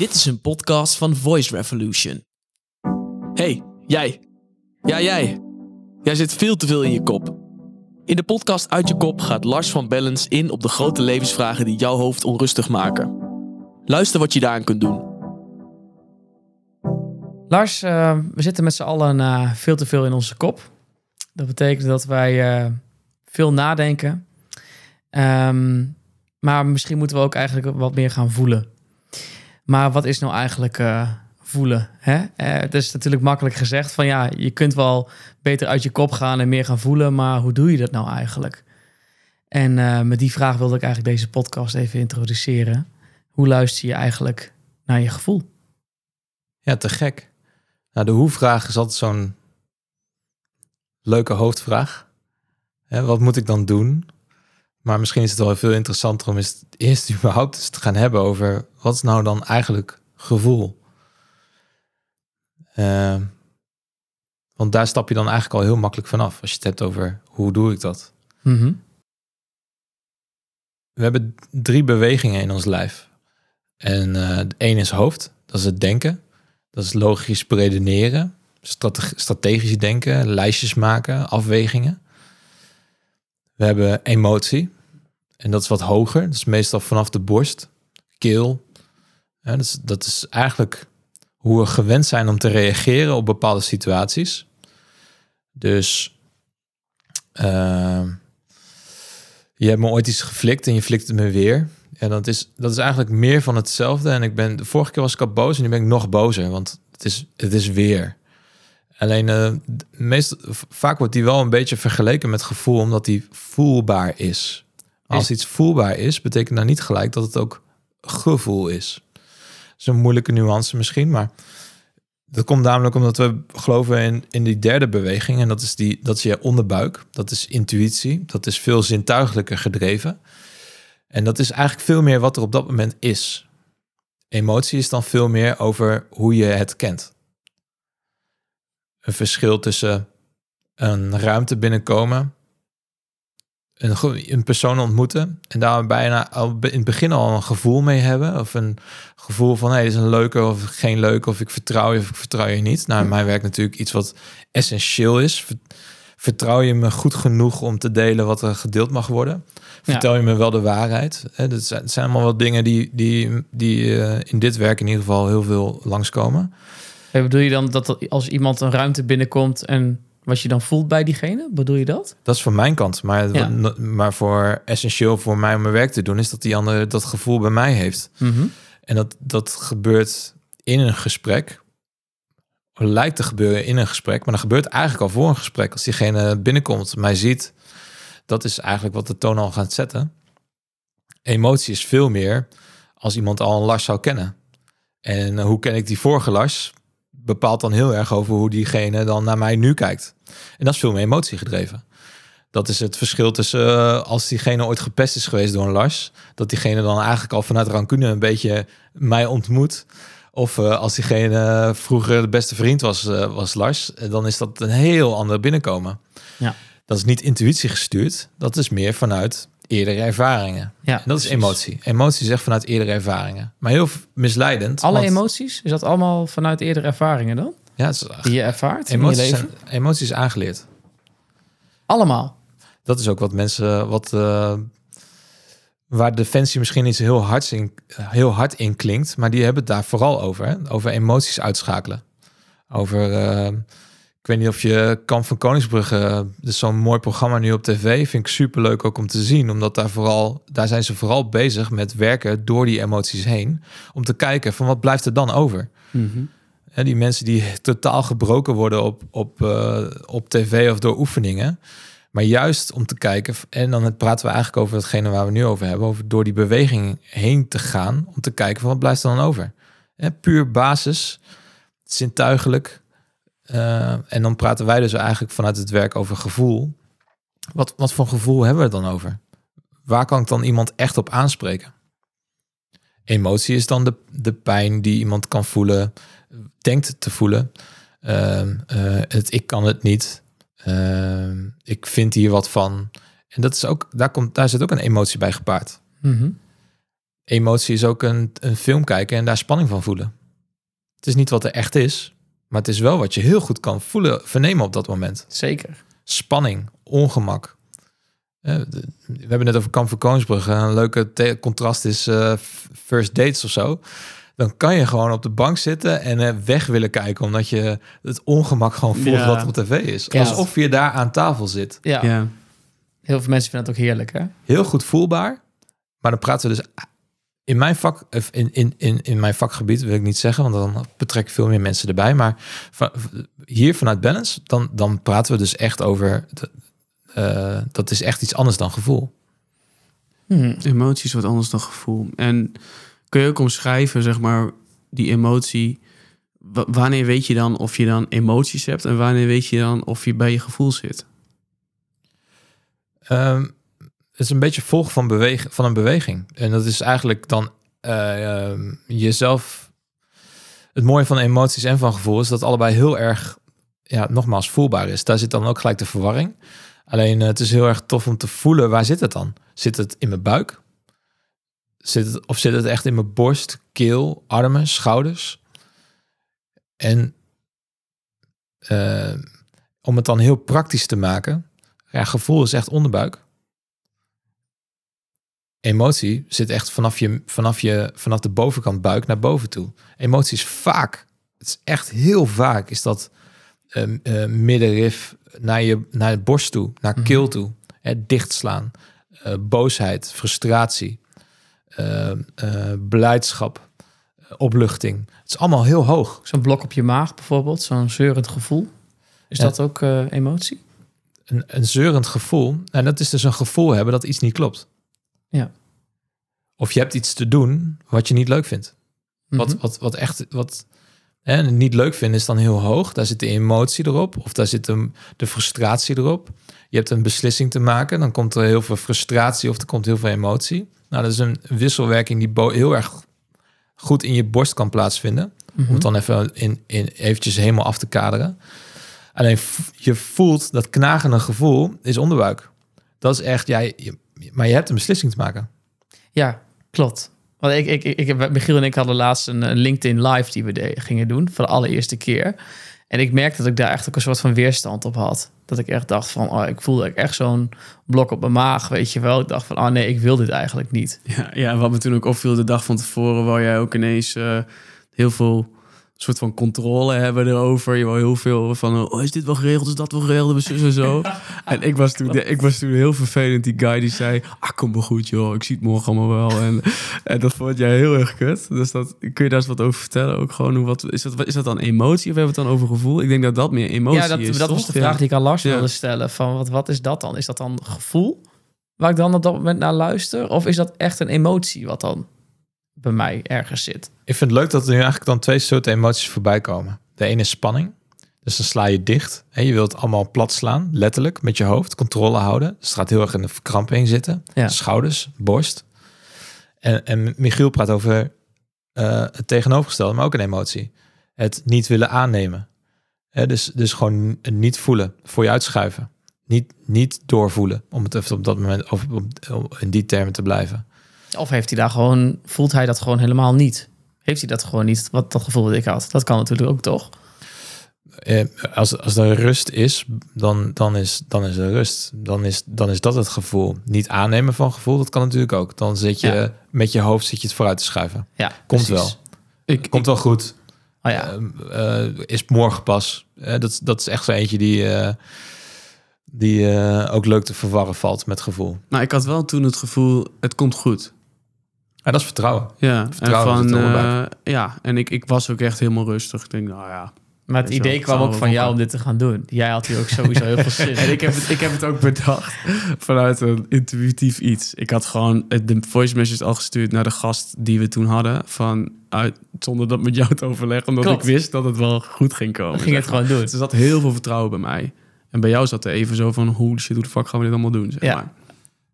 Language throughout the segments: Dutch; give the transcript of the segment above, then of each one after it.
Dit is een podcast van Voice Revolution. Hey, jij. Ja, jij. Jij zit veel te veel in je kop. In de podcast Uit je kop gaat Lars van Bellens in op de grote levensvragen die jouw hoofd onrustig maken. Luister wat je daaraan kunt doen. Lars, uh, we zitten met z'n allen uh, veel te veel in onze kop. Dat betekent dat wij uh, veel nadenken. Um, maar misschien moeten we ook eigenlijk wat meer gaan voelen. Maar wat is nou eigenlijk uh, voelen? Hè? Uh, het is natuurlijk makkelijk gezegd van ja, je kunt wel beter uit je kop gaan en meer gaan voelen, maar hoe doe je dat nou eigenlijk? En uh, met die vraag wilde ik eigenlijk deze podcast even introduceren. Hoe luister je eigenlijk naar je gevoel? Ja, te gek. Nou, de hoe-vraag is altijd zo'n leuke hoofdvraag. Hè, wat moet ik dan doen? Maar misschien is het wel veel interessanter om eens eerst überhaupt eens te gaan hebben over wat is nou dan eigenlijk gevoel? Uh, want daar stap je dan eigenlijk al heel makkelijk vanaf als je het hebt over hoe doe ik dat? Mm -hmm. We hebben drie bewegingen in ons lijf. En uh, de een is hoofd, dat is het denken. Dat is logisch redeneren, strate strategisch denken, lijstjes maken, afwegingen. We hebben emotie. En dat is wat hoger. Dat is meestal vanaf de borst, keel. Dat, is, eigenlijk hoe we gewend zijn om te reageren op bepaalde situaties. Dus uh, je hebt me ooit iets geflikt en je flikt het me weer. En dat is, dat is eigenlijk meer van hetzelfde. En ik ben, de vorige keer was ik al boos en nu ben ik nog bozer, want het is, het is weer. Alleen uh, meest, vaak wordt die wel een beetje vergeleken met gevoel, omdat die voelbaar is. Als iets voelbaar is, betekent dat niet gelijk dat het ook gevoel is. Dat is een moeilijke nuance misschien, maar dat komt namelijk omdat we geloven in, in die derde beweging. En dat is, die, dat is je onderbuik. Dat is intuïtie. Dat is veel zintuigelijker gedreven. En dat is eigenlijk veel meer wat er op dat moment is. Emotie is dan veel meer over hoe je het kent een verschil tussen een ruimte binnenkomen, een, een persoon ontmoeten en daar bijna al in het begin al een gevoel mee hebben. Of een gevoel van, hé, hey, dit is een leuke of geen leuke, of ik vertrouw je of ik vertrouw je niet. Nou, mijn werk natuurlijk iets wat essentieel is. Vertrouw je me goed genoeg om te delen wat er gedeeld mag worden? Vertel je me wel de waarheid? Dat zijn, allemaal wat dingen die, die, die uh, in dit werk in ieder geval heel veel langskomen. Hey, bedoel je dan dat als iemand een ruimte binnenkomt en wat je dan voelt bij diegene? Bedoel je dat? Dat is van mijn kant. Maar, ja. maar voor essentieel voor mij om mijn werk te doen, is dat die andere dat gevoel bij mij heeft. Mm -hmm. En dat, dat gebeurt in een gesprek. Lijkt te gebeuren in een gesprek, maar dat gebeurt eigenlijk al voor een gesprek. Als diegene binnenkomt, mij ziet, dat is eigenlijk wat de toon al gaat zetten. Emotie is veel meer als iemand al een last zou kennen. En hoe ken ik die vorige last? Bepaalt dan heel erg over hoe diegene dan naar mij nu kijkt. En dat is veel meer emotie gedreven. Dat is het verschil tussen uh, als diegene ooit gepest is geweest door een Lars, dat diegene dan eigenlijk al vanuit rancune een beetje mij ontmoet. Of uh, als diegene vroeger de beste vriend was, uh, was Lars, dan is dat een heel ander binnenkomen. Ja. Dat is niet intuïtie gestuurd, dat is meer vanuit eerdere ervaringen. Ja, en dat is emotie. Emotie zegt vanuit eerdere ervaringen. Maar heel misleidend. Alle want... emoties? Is dat allemaal vanuit eerdere ervaringen dan? Ja, is, die je ervaart emoties in je leven? Zijn, emoties aangeleerd. Allemaal? Dat is ook wat mensen... Wat, uh, waar Defensie misschien iets heel, hard in, heel hard in klinkt. Maar die hebben het daar vooral over. Hè? Over emoties uitschakelen. Over... Uh, ik weet niet of je Kamp van Koningsbrugge, dus zo'n mooi programma nu op tv, vind ik super leuk ook om te zien, omdat daar vooral, daar zijn ze vooral bezig met werken door die emoties heen, om te kijken van wat blijft er dan over. Mm -hmm. En die mensen die totaal gebroken worden op, op, uh, op tv of door oefeningen, maar juist om te kijken, en dan praten we eigenlijk over hetgene waar we nu over hebben, over door die beweging heen te gaan, om te kijken van wat blijft er dan over. En puur basis, zintuigelijk, uh, en dan praten wij dus eigenlijk vanuit het werk over gevoel. Wat, wat voor gevoel hebben we het dan over? Waar kan ik dan iemand echt op aanspreken? Emotie is dan de, de pijn die iemand kan voelen, denkt te voelen. Uh, uh, het ik kan het niet. ik vind hier wat van. En dat is ook, daar, komt, daar zit ook een emotie bij gepaard. Mm -hmm. emotie is ook een, een film kijken en daar spanning van voelen. Het is niet wat er echt is, maar het is wel wat je heel goed kan voelen, vernemen op dat moment. Zeker. Spanning, ongemak. Eh, de- We hebben net over Kamp van Koningsbrugge. Een leuke contrast is eh, first dates of zo. Dan kan je gewoon op de bank zitten en eh, weg willen kijken, omdat je het ongemak gewoon voelt Ja. wat op tv is. Ja. Alsof je daar aan tafel zit. Ja. Ja. Heel veel mensen vinden het ook heerlijk, hè? Heel goed voelbaar. Maar dan praten we dus in mijn vak, in, in, in, in mijn vakgebied wil ik niet zeggen, want dan betrek ik veel meer mensen erbij. Maar va- hier vanuit Balance, dan, dan praten we dus echt over. de- eh, dat is echt iets anders dan gevoel. Hm. Emotie is wat anders dan gevoel. En kun je ook omschrijven, zeg maar, die emotie. Wa- wanneer weet je dan of je dan emoties hebt en wanneer weet je dan of je bij je gevoel zit? Ehm, het is een beetje volgen van, van een beweging. En dat is eigenlijk dan eh, ehm, jezelf. Het mooie van emoties en van gevoel is dat allebei heel erg, ja, nogmaals, voelbaar is. Daar zit dan ook gelijk de verwarring. Alleen eh, het is heel erg tof om te voelen, waar zit het dan? Zit het in mijn buik? Zit het, of zit het echt in mijn borst, keel, armen, schouders? En eh, om het dan heel praktisch te maken, ja, gevoel is echt onderbuik. Emotie zit echt vanaf, je, vanaf, je, vanaf de bovenkant buik naar boven toe. Emotie is vaak, het is echt heel vaak, is dat eh, eh, middenrif naar je, naar de borst toe, naar Mhm. keel toe. Hè, dichtslaan, eh, boosheid, frustratie, eh, eh, blijdschap, eh, opluchting. Het is allemaal heel hoog. Zo'n blok op je maag bijvoorbeeld, zo'n zeurend gevoel. Is Ja. dat ook emotie? Een, een zeurend gevoel. En dat is dus een gevoel hebben dat iets niet klopt. Ja. Of je hebt iets te doen wat je niet leuk vindt. Wat, Mhm. wat, wat echt, wat hè, niet leuk vinden is dan heel hoog. Daar zit de emotie erop, of daar zit de, de frustratie erop. Je hebt een beslissing te maken, dan komt er heel veel frustratie of er komt heel veel emotie. Nou, dat is een wisselwerking die heel erg goed in je borst kan plaatsvinden. Om Mhm. het dan even in, in eventjes helemaal af te kaderen. Alleen je voelt dat knagende gevoel is onderbuik. Dat is echt, jij, maar je hebt een beslissing te maken. Ja, klopt. Want ik, ik, ik, Michiel en ik hadden laatst een, LinkedIn live die we de, gingen doen voor de allereerste keer. En ik merkte dat ik daar echt ook een soort van weerstand op had. Dat ik echt dacht van, oh, ik voelde echt zo'n blok op mijn maag, weet je wel. Ik dacht van, oh nee, ik wil dit eigenlijk niet. Ja, ja, wat me toen ook opviel de dag van tevoren, waar jij ook ineens eh, heel veel soort van controle hebben erover. Je wou heel veel van, oh, is dit wel geregeld, is dat wel geregeld, is zus en zo. en ik was, toen, ik was toen heel vervelend, die guy die zei, ah, kom maar goed joh, ik zie het morgen allemaal wel. En, en dat vond jij heel erg kut. Dus dat, kun je daar eens wat over vertellen? Ook gewoon, hoe, wat, is, dat, is dat dan emotie of hebben we het dan over gevoel? Ik denk dat dat meer emotie ja, dat, is. dat was de vraag die ik aan Lars Ja. wilde stellen. Van wat, wat is dat dan? Is dat dan gevoel waar ik dan op dat moment naar luister? Of is dat echt een emotie wat dan bij mij ergens zit? Ik vind het leuk dat er nu eigenlijk dan twee soorten emoties voorbij komen. De ene is spanning. Dus dan sla je dicht. En je wilt allemaal plat slaan, letterlijk, met je hoofd. Controle houden. Dus het gaat heel erg in de verkramping zitten. Ja. Schouders, borst. En, en Michiel praat over eh, het tegenovergestelde, maar ook een emotie. Het niet willen aannemen. Dus, dus gewoon niet voelen, voor je uitschuiven. Niet, niet doorvoelen, om het even op dat moment of op, in die termen te blijven. Of heeft hij daar gewoon, voelt hij dat gewoon helemaal niet? Heeft hij dat gewoon niet, wat dat gevoel dat ik had? Dat kan natuurlijk ook toch? Eh, als, als er rust is, dan, dan, is, dan is er rust. Dan is, dan is dat het gevoel. Niet aannemen van gevoel, dat kan natuurlijk ook. Dan zit je Ja. met je hoofd zit je het vooruit te schuiven. Ja, Komt precies. wel. Ik, Komt wel goed. Oh ja, Eh, eh, is morgen pas. Eh, dat, is- dat is echt zo eentje die, eh, die eh, ook leuk te verwarren valt met gevoel. maar ik had wel toen het gevoel, het komt goed. En dat is vertrouwen. Ja, Vertrouwen en van, eh, ja, en ik, ik was ook echt helemaal rustig. Ik denk, nou ja. maar het Weet je wel, idee kwam ook van jou om dit te gaan doen. Jij had hier ook sowieso heel veel zin in. En ik heb, het, ik heb het ook bedacht vanuit een intuïtief iets. Ik had gewoon de voice message al gestuurd naar de gast die we toen hadden. Van, uit, zonder dat met jou te overleggen, omdat Klopt. ik wist dat het wel goed ging komen. Dan ging het gewoon doen. Dus er zat heel veel vertrouwen bij mij. En bij jou zat er even zo van, hoe shit, hoe de fuck gaan we dit allemaal doen? Zeg Ja. maar.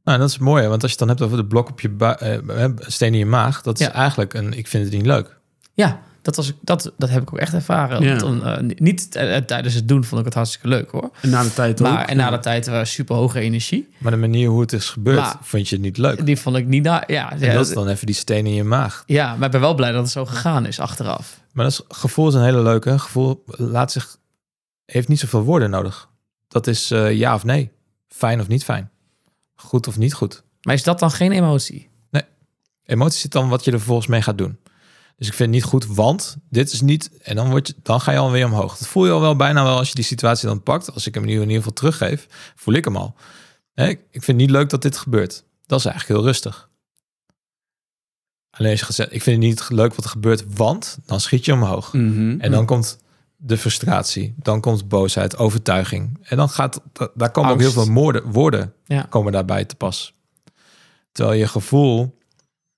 Nou, dat is mooi, want als je het dan hebt over de blok op je eh, steen in je maag, dat is Ja. eigenlijk een, ik vind het niet leuk. Ja, Dat, was, dat, dat heb ik ook echt ervaren. Ja. Want, eh, niet eh, tijdens het doen vond ik het hartstikke leuk hoor. En na de tijd ook. Maar, en na de tijd was super hoge energie. Maar de manier hoe het is gebeurd, Maar- vond je het niet leuk. Die vond ik niet na. Ja, En ja, dat is dan even die steen in je maag. ja, maar ik ben wel blij dat het zo gegaan is achteraf. Maar dat is, gevoel is een hele leuke. Gevoel laat zich, heeft niet zoveel woorden nodig. Dat is eh, ja of nee. Fijn of niet fijn. Goed of niet goed. Maar is dat dan geen emotie? Emotie zit dan wat je er vervolgens mee gaat doen. Dus ik vind het niet goed, want dit is niet... En dan, word je, dan ga je alweer omhoog. Dat voel je al wel bijna wel als je die situatie dan pakt. Als ik hem nu in ieder geval teruggeef, voel ik hem al. Hè, ik vind het niet leuk dat dit gebeurt. Dat is eigenlijk heel rustig. Alleen als je gaat zeggen, ik vind het niet leuk wat er gebeurt, want dan schiet je omhoog. Mhm. En dan komt de frustratie, dan komt boosheid, overtuiging. En dan gaat, da- daar komen ook heel veel woorden, woorden Ja. komen daarbij te pas. Terwijl je gevoel,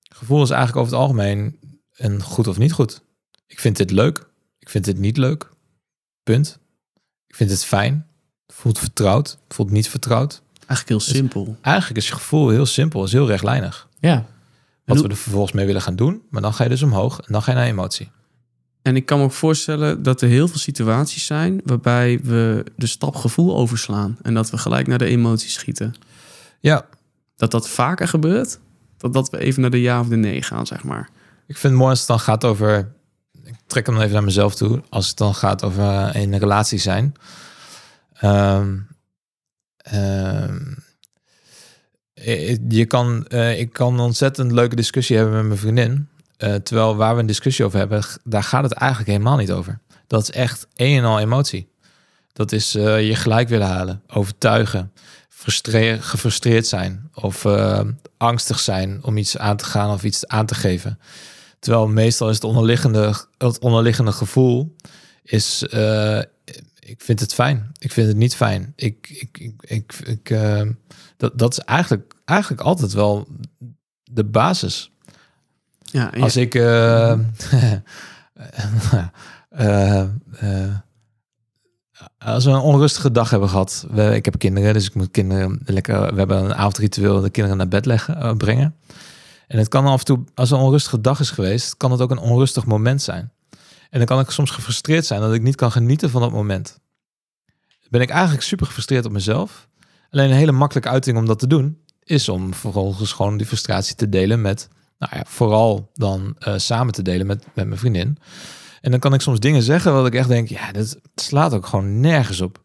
gevoel is eigenlijk over het algemeen een goed of niet goed. Ik vind dit leuk, ik vind dit niet leuk. Punt. Ik vind het fijn, voelt vertrouwd, voelt niet vertrouwd. Eigenlijk heel simpel. Eigenlijk is je gevoel heel simpel, is heel rechtlijnig. Ja. Wat we er vervolgens mee willen gaan doen, maar dan ga je dus omhoog en dan ga je naar emotie. En ik kan me ook voorstellen dat er heel veel situaties zijn waarbij we de stap gevoel overslaan en dat we gelijk naar de emoties schieten. Ja, Dat dat vaker gebeurt, dat dat we even naar de ja of de nee gaan, zeg maar. Ik vind het mooi als het dan gaat over. Ik trek hem even naar mezelf toe. Als het dan gaat over eh, in een relatie zijn. Ehm, ehm, eh, je kan, eh, ik kan een ontzettend leuke discussie hebben met mijn vriendin. Eh, terwijl waar we een discussie over hebben, daar gaat het eigenlijk helemaal niet over. Dat is echt een en al emotie. Dat is eh, je gelijk willen halen, overtuigen, frustreer, gefrustreerd zijn of eh, angstig zijn om iets aan te gaan of iets aan te geven. Terwijl meestal is het onderliggende, het onderliggende gevoel is, ik vind het fijn, ik vind het niet fijn. Ik, ik, ik, ik, ik, dat, dat is eigenlijk, eigenlijk altijd wel de basis. Ja, Als ik. eh, eh, eh, als we een onrustige dag hebben gehad. We, ik heb kinderen, dus ik moet kinderen lekker. We hebben een avondritueel de kinderen naar bed leggen, brengen. En het kan af en toe, als een onrustige dag is geweest, kan het ook een onrustig moment zijn. En dan kan ik soms gefrustreerd zijn dat ik niet kan genieten van dat moment. Ben ik eigenlijk super gefrustreerd op mezelf. Alleen een hele makkelijke uiting om dat te doen, is om vervolgens gewoon die frustratie te delen met nou ja, vooral dan eh, samen te delen met, met mijn vriendin. En dan kan ik soms dingen zeggen wat ik echt denk, ja, dat slaat ook gewoon nergens op.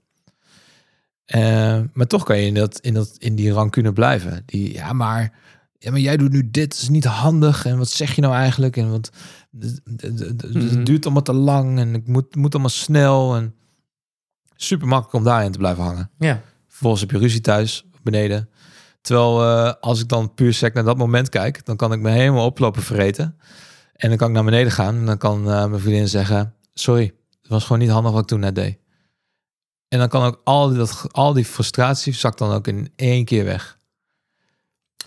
Eh, maar toch kan je in, dat, in, dat, in die rancune blijven. Die, ja, maar, ja, maar jij doet nu dit, dat is niet handig. En wat zeg je nou eigenlijk? En wat, d- Mhm. het duurt allemaal te lang en ik moet, moet allemaal snel. En super makkelijk om daarin te blijven hangen. Ja. Vervolgens heb je ruzie thuis, beneden. Terwijl eh, als ik dan puur sec naar dat moment kijk, dan kan ik me helemaal oplopen vreten. En dan kan ik naar beneden gaan en dan kan eh, mijn vriendin zeggen, sorry, het was gewoon niet handig wat ik toen net deed. En dan kan ook al die, dat, al die frustratie zakt dan ook in één keer weg.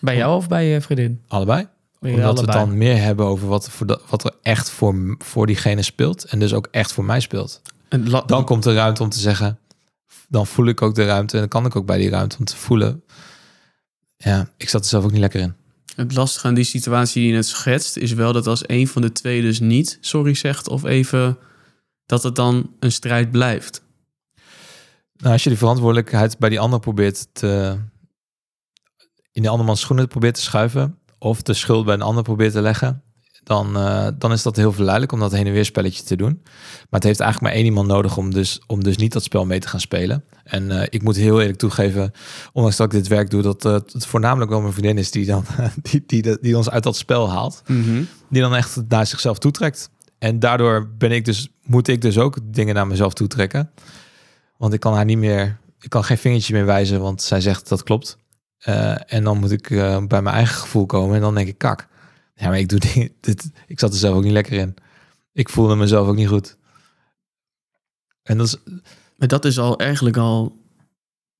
Bij jou of bij je vriendin? Allebei. Bij Omdat we het dan meer hebben over wat, voor wat er echt voor, voor diegene speelt. En dus ook echt voor mij speelt. en Dan komt de ruimte om te zeggen, dan voel ik ook de ruimte. En dan kan ik ook bij die ruimte om te voelen. Ja, ik zat er zelf ook niet lekker in. Het lastige aan die situatie die je net schetst, is wel dat als een van de twee dus niet sorry zegt of even, dat het dan een strijd blijft. Nou, als je die verantwoordelijkheid bij die ander probeert te... in de andermans schoenen probeert te schuiven... of de schuld bij een ander probeert te leggen... dan, eh, dan is dat heel verleidelijk om dat heen en weer spelletje te doen. Maar het heeft eigenlijk maar één iemand nodig om dus, om dus niet dat spel mee te gaan spelen. En eh, ik moet heel eerlijk toegeven, ondanks dat ik dit werk doe... dat eh, het voornamelijk wel mijn vriendin is die, dan, die, die, die, die ons uit dat spel haalt die dan echt naar zichzelf toetrekt. En daardoor ben ik dus, moet ik dus ook dingen naar mezelf toetrekken. Want ik kan haar niet meer, ik kan geen vingertje meer wijzen, want zij zegt dat klopt. En dan moet ik bij mijn eigen gevoel komen en dan denk ik, kak. Ja, maar ik doe dit, ik zat er zelf ook niet lekker in. Ik voelde mezelf ook niet goed. En dat is, Maar dat is al eigenlijk al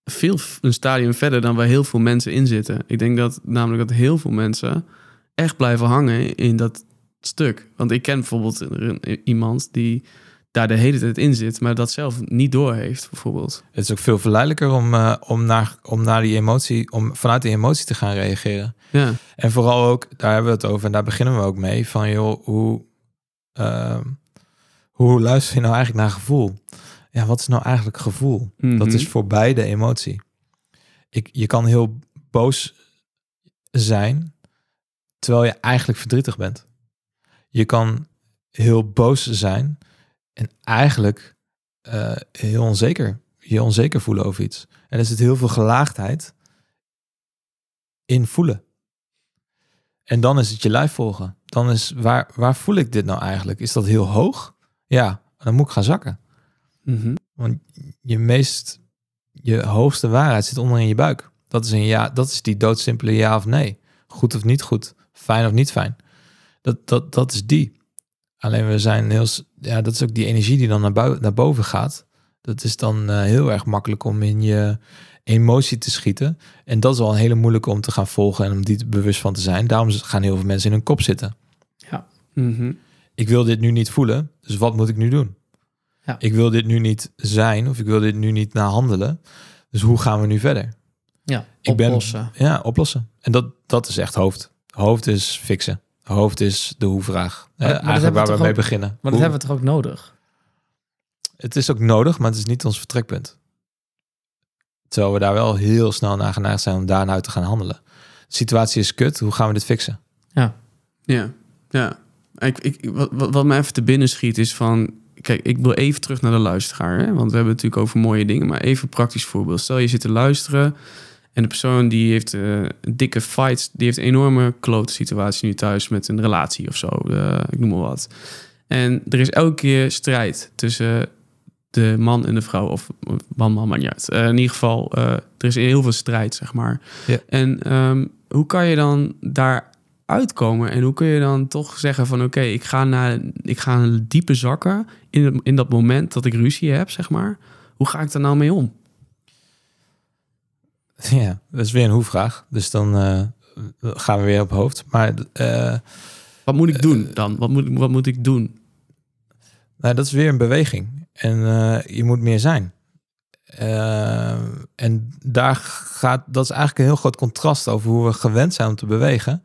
veel een stadium verder dan waar heel veel mensen in zitten. Ik denk dat namelijk dat heel veel mensen echt blijven hangen in dat stuk. Want ik ken bijvoorbeeld iemand die daar de hele tijd in zit, maar dat zelf niet doorheeft, bijvoorbeeld. het is ook veel verleidelijker om, eh, om, naar, om naar die emotie, om vanuit die emotie te gaan reageren. Ja, En vooral ook, daar hebben we het over en daar beginnen we ook mee, van joh, hoe, ehm, Hoe luister je nou eigenlijk naar gevoel? Ja, wat is nou eigenlijk gevoel? Dat Mhm. is voor beide emotie. Ik, je kan heel boos zijn terwijl je eigenlijk verdrietig bent. Je kan heel boos zijn en eigenlijk eh, heel onzeker, je onzeker voelen over iets. En er zit heel veel gelaagdheid in voelen. En dan is het je lijf volgen. Dan is waar, waar voel ik dit nou eigenlijk? Is dat heel hoog? Ja, dan moet ik gaan zakken. Mhm. Want je meest, je hoogste waarheid zit onder in je buik. Dat is een ja, dat is die doodsimpele ja of nee. Goed of niet goed. Fijn of niet fijn. Dat, dat, dat is die. Alleen we zijn heel, ja, dat is ook die energie die dan naar, naar boven gaat. Dat is dan eh, heel erg makkelijk om in je emotie te schieten. En dat is wel een hele moeilijke om te gaan volgen en om die bewust van te zijn. Daarom gaan heel veel mensen in hun kop zitten. Mhm. Ik wil dit nu niet voelen, dus wat moet ik nu doen? Ja. Ik wil dit nu niet zijn of ik wil dit nu niet naar handelen. Dus hoe gaan we nu verder? Ja, Ik ben- oplossen. Ja, oplossen. En dat, dat is echt hoofd. Hoofd is fixen. Hoofd is de hoe-vraag. Maar- maar dat eigenlijk waar we mee ook- beginnen. Maar dat Hoe- hebben we toch ook nodig? Het is ook nodig, maar het is niet ons vertrekpunt. Terwijl we daar wel heel snel naar geneigd zijn om daarna te gaan handelen. De situatie is kut, hoe gaan we dit fixen? Ja, ja. Ik, ik, wat, wat, wat mij even te binnen schiet is van... Kijk, ik wil even terug naar de luisteraar. Hè? Want we hebben het natuurlijk over mooie dingen. Maar even een praktisch voorbeeld. Stel, je zit te luisteren... en de persoon die heeft eh, een dikke fight... die heeft een enorme klote situatie nu thuis... met een relatie of zo. eh, ik noem maar wat. En er is elke keer strijd tussen de man en de vrouw. Of man, man, maar niet. Eh, in ieder geval, eh, er is heel veel strijd, zeg maar. Ja. En ehm, hoe kan je dan daar uitkomen? En hoe kun je dan toch zeggen van... oké, ik ga naar ik ga een diepe zakken... In, in dat moment dat ik ruzie heb, zeg maar. Hoe ga ik daar nou mee om? Ja, dat is weer een hoe-vraag. Dus dan eh, gaan we weer op hoofd. Maar eh, Wat moet ik doen dan? Wat moet, wat moet ik doen? nou, dat is weer een beweging. En eh, je moet meer zijn. Eh, en daar gaat, dat is eigenlijk een heel groot contrast over hoe we gewend zijn om te bewegen.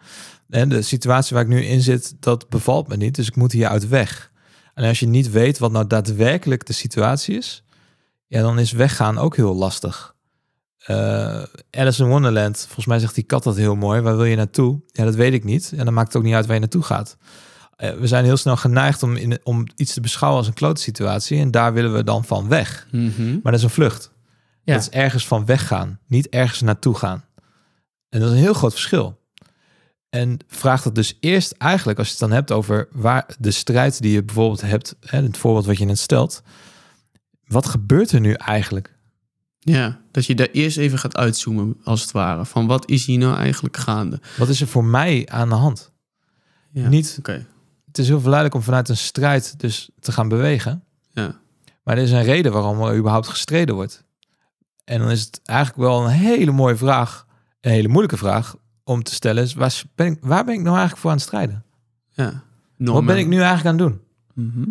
En de situatie waar ik nu in zit, dat bevalt me niet. Dus ik moet hier uit weg. En als je niet weet wat nou daadwerkelijk de situatie is, ja, dan is weggaan ook heel lastig. Eh Alice in Wonderland, volgens mij zegt die kat dat heel mooi. Waar wil je naartoe? Ja, dat weet ik niet. En dan maakt het ook niet uit waar je naartoe gaat. Eh, we zijn heel snel geneigd om, in, om iets te beschouwen als een klote situatie. En daar willen we dan van weg. Maar dat is een vlucht. Ja. Dat is ergens van weggaan, niet ergens naartoe gaan. En dat is een heel groot verschil. En vraag dat dus eerst eigenlijk, als je het dan hebt over waar de strijd die je bijvoorbeeld hebt, hè, het voorbeeld wat je net stelt, wat gebeurt er nu eigenlijk? Ja, dat je daar eerst even gaat uitzoomen, als het ware. Van wat is hier nou eigenlijk gaande? Wat is er voor mij aan de hand? Ja. Niet, Oké, het is heel verleidelijk om vanuit een strijd dus te gaan bewegen. ja. Maar er is een reden waarom er überhaupt gestreden wordt. En dan is het eigenlijk wel een hele mooie vraag, een hele moeilijke vraag om te stellen. Is waar ben ik, waar ben ik nou eigenlijk voor aan het strijden? ja. Wat ben ik nu eigenlijk aan het doen? Mhm.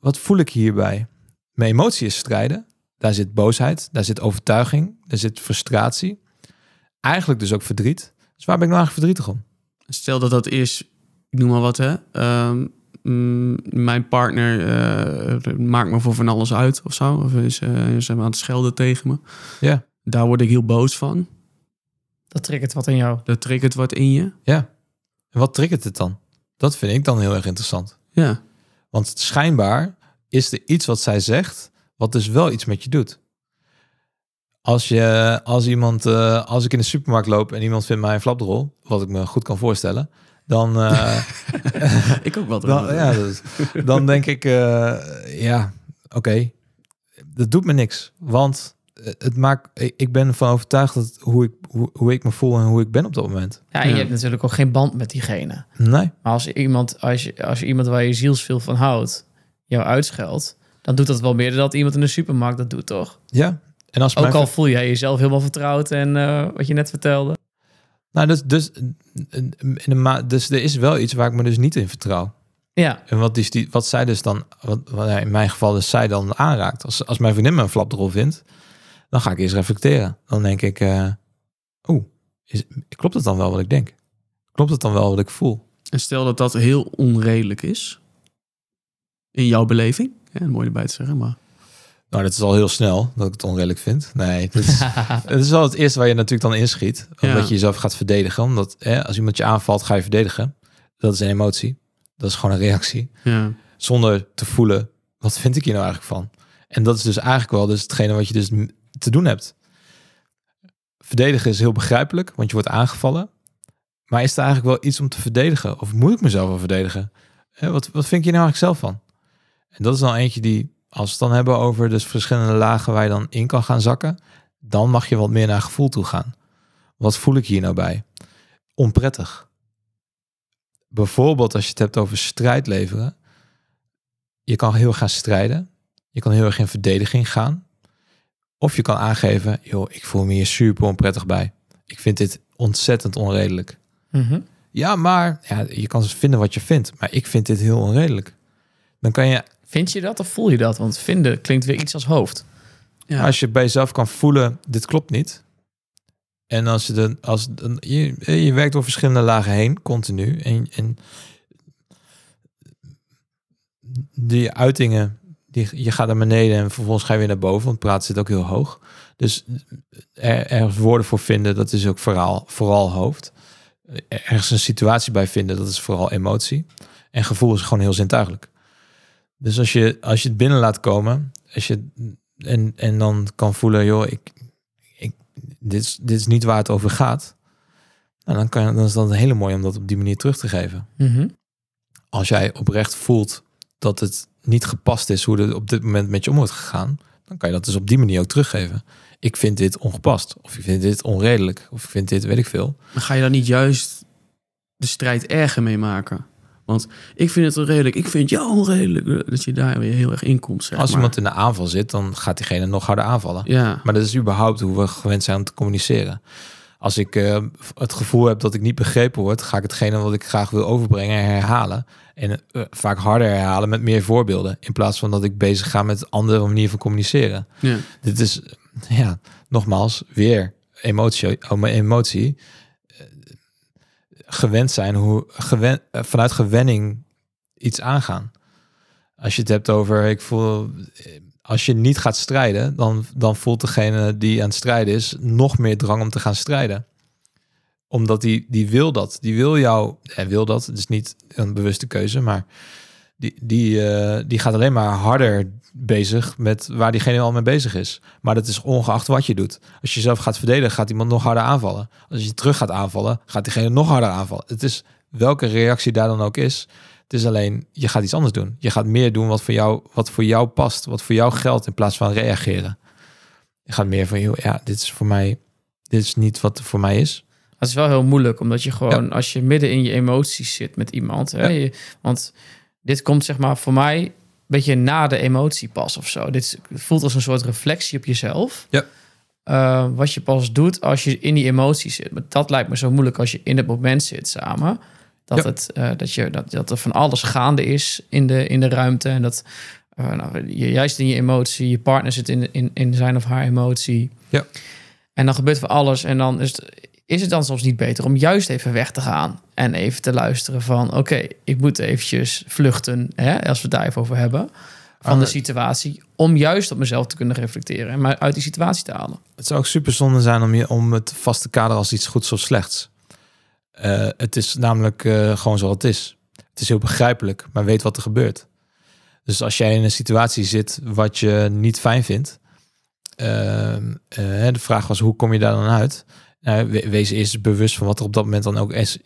Wat voel ik hierbij? Mijn emotie is strijden. Daar zit boosheid, daar zit overtuiging, daar zit frustratie. Eigenlijk dus ook verdriet. Dus waar ben ik nou eigenlijk verdrietig om? Stel dat dat is, ik noem maar wat, hè. Ehm, mm, mijn partner eh, maakt me voor van alles uit of zo. Of is, eh, is hem aan het schelden tegen me. Ja, Daar word ik heel boos van. Dat triggert wat in jou. Dat triggert wat in je. ja. En wat triggert het dan? Dat vind ik dan heel erg interessant. Ja, Want schijnbaar is er iets wat zij zegt, wat dus wel iets met je doet. Als, je, als iemand, eh, als ik in de supermarkt loop en iemand vindt mij een flapdrol, wat ik me goed kan voorstellen, dan, eh, ik ook wel. dan, ja, dat- dan denk ik, eh, ja, oké, dat doet me niks. Want het maakt, ik- ben ervan overtuigd dat hoe ik, hoe, hoe ik me voel en hoe ik ben op dat moment. Ja, en Ja. je hebt natuurlijk ook geen band met diegene. Nee, Maar als je iemand, als je, als je iemand waar je zielsveel van houdt, jou uitscheldt, dan doet dat wel meer dan dat iemand in de supermarkt dat doet, toch? ja. En als Ook al voel jij jezelf helemaal vertrouwd en eh, wat je net vertelde. Nou, dus, dus, in de ma dus er is wel iets waar ik me dus niet in vertrouw. Ja, En wat, is die, wat zij dus dan, wat, wat in mijn geval dus zij dan aanraakt. Als, als mijn vriendin me een flapdrol vindt, dan ga ik eerst reflecteren. Dan denk ik, eh oeh, is, klopt het dan wel wat ik denk? Klopt het dan wel wat ik voel? En stel dat dat heel onredelijk is. In jouw beleving? Ja, mooi erbij te zeggen, maar... Nou, dat is al heel snel dat ik het onredelijk vind. Nee, dat is, het is wel het eerste waar je natuurlijk dan inschiet. Omdat Ja. je jezelf gaat verdedigen. Omdat hè, als iemand je aanvalt, ga je verdedigen. Dat is een emotie. Dat is gewoon een reactie. Ja. Zonder te voelen, wat vind ik hier nou eigenlijk van? En dat is dus eigenlijk wel dus hetgene wat je dus te doen hebt. Verdedigen is heel begrijpelijk, want je wordt aangevallen. Maar is er eigenlijk wel iets om te verdedigen? Of moet ik mezelf wel verdedigen? Hè, wat, wat vind je nou eigenlijk zelf van? En dat is dan eentje die, als we het dan hebben over dus verschillende lagen waar je dan in kan gaan zakken, dan mag je wat meer naar gevoel toe gaan. Wat voel ik hier nou bij? Onprettig. Bijvoorbeeld als je het hebt over strijd leveren. Je kan heel erg gaan strijden. Je kan heel erg in verdediging gaan. Of je kan aangeven, joh, ik voel me hier super onprettig bij. Ik vind dit ontzettend onredelijk. Mhm. Ja, maar ja, je kan dus vinden wat je vindt. Maar ik vind dit heel onredelijk. Dan kan je, Vind je dat of voel je dat? Want vinden klinkt weer iets als hoofd. Ja. als je bij jezelf kan voelen, dit klopt niet. En als je, de, als je, je werkt door verschillende lagen heen, continu. En, en die uitingen, die, je gaat naar beneden en vervolgens ga je weer naar boven. Want praten zit ook heel hoog. Dus er, ergens woorden voor vinden, dat is ook vooral, vooral hoofd. Ergens een situatie bij vinden, dat is vooral emotie. En gevoel is gewoon heel zintuigelijk. Dus als je, als je het binnen laat komen, als je, en, en dan kan voelen, joh, ik, ik, dit, is, dit is niet waar het over gaat. Nou, dan, kan, dan is dat hele mooi om dat op die manier terug te geven. Mhm. Als jij oprecht voelt dat het niet gepast is hoe er op dit moment met je om wordt gegaan, dan kan je dat dus op die manier ook teruggeven. Ik vind dit ongepast, of ik vind dit onredelijk, of ik vind dit, weet ik veel. Dan ga je daar niet juist de strijd erger mee maken. Want ik vind het onredelijk, ik vind jou onredelijk. Dat je daar weer heel erg in komt, zeg Als maar. iemand in de aanval zit, dan gaat diegene nog harder aanvallen. Ja, Maar dat is überhaupt hoe we gewend zijn om te communiceren. Als ik eh, het gevoel heb dat ik niet begrepen word, ga ik hetgene wat ik graag wil overbrengen herhalen. En eh, vaak harder herhalen met meer voorbeelden. In plaats van dat ik bezig ga met andere manier van communiceren. ja. Dit is, eh, ja, nogmaals, weer emotie. mijn emotie. Gewend zijn, hoe gewen, eh, vanuit gewenning iets aangaan. Als je het hebt over, ik voel, eh, als je niet gaat strijden, dan, dan voelt degene die aan het strijden is nog meer drang om te gaan strijden. Omdat die, die wil dat. Die wil jou, en wil dat, het is niet een bewuste keuze, maar die, die, eh, die gaat alleen maar harder bezig met waar diegene al mee bezig is. Maar dat is ongeacht wat je doet. Als je jezelf gaat verdedigen, gaat iemand nog harder aanvallen. Als je terug gaat aanvallen, gaat diegene nog harder aanvallen. Het is welke reactie daar dan ook is. Het is alleen, je gaat iets anders doen. Je gaat meer doen wat voor jou, wat voor jou past, wat voor jou geldt, in plaats van reageren. Je gaat meer van, joh, ja, dit is voor mij, dit is niet wat voor mij is. Dat is wel heel moeilijk, omdat je gewoon, als je midden in je emoties zit met iemand, hè, Ja. je- want dit komt zeg maar voor mij een beetje na de emotie pas of zo. Dit voelt als een soort reflectie op jezelf. Ja. Eh, wat je pas doet als je in die emotie zit. Maar dat lijkt me zo moeilijk als je in het moment zit samen. Dat, Ja. het, eh, dat, je, dat, dat er van alles gaande is in de, in de ruimte. En dat eh, nou, je, juist in je emotie, je partner zit in, in, in zijn of haar emotie. Ja. En dan gebeurt van alles. En dan is het, is het dan soms niet beter om juist even weg te gaan. En even te luisteren van... oké, ik moet eventjes vluchten, hè, als we het daar even over hebben... van Ah, de nee. situatie... om juist op mezelf te kunnen reflecteren... en mij uit die situatie te halen. Het zou ook super zonde zijn om, je, om het vast te kaderen als iets goeds of slechts. Eh, het is namelijk eh, gewoon zoals het is. Het is heel begrijpelijk, maar weet wat er gebeurt. Dus als jij in een situatie zit wat je niet fijn vindt, eh, de vraag was hoe kom je daar dan uit? We- wees eerst bewust van wat er op dat moment dan ook is.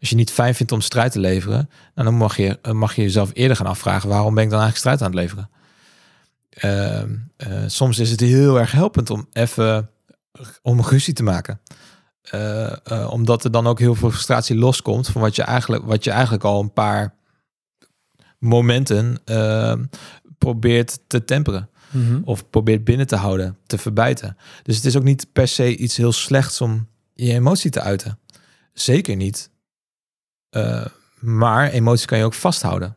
Als je niet fijn vindt om strijd te leveren, nou, dan mag je, eh, mag je jezelf eerder gaan afvragen waarom ben ik dan eigenlijk strijd aan het leveren? Eh, soms is het heel erg helpend om even om een ruzie te maken. Eh, omdat er dan ook heel veel frustratie loskomt van wat je eigenlijk, wat je eigenlijk al een paar momenten ehm, probeert te temperen. Of probeert binnen te houden, te verbijten. Dus het is ook niet per se iets heel slechts om je emotie te uiten. Zeker niet. Eh, maar emotie kan je ook vasthouden.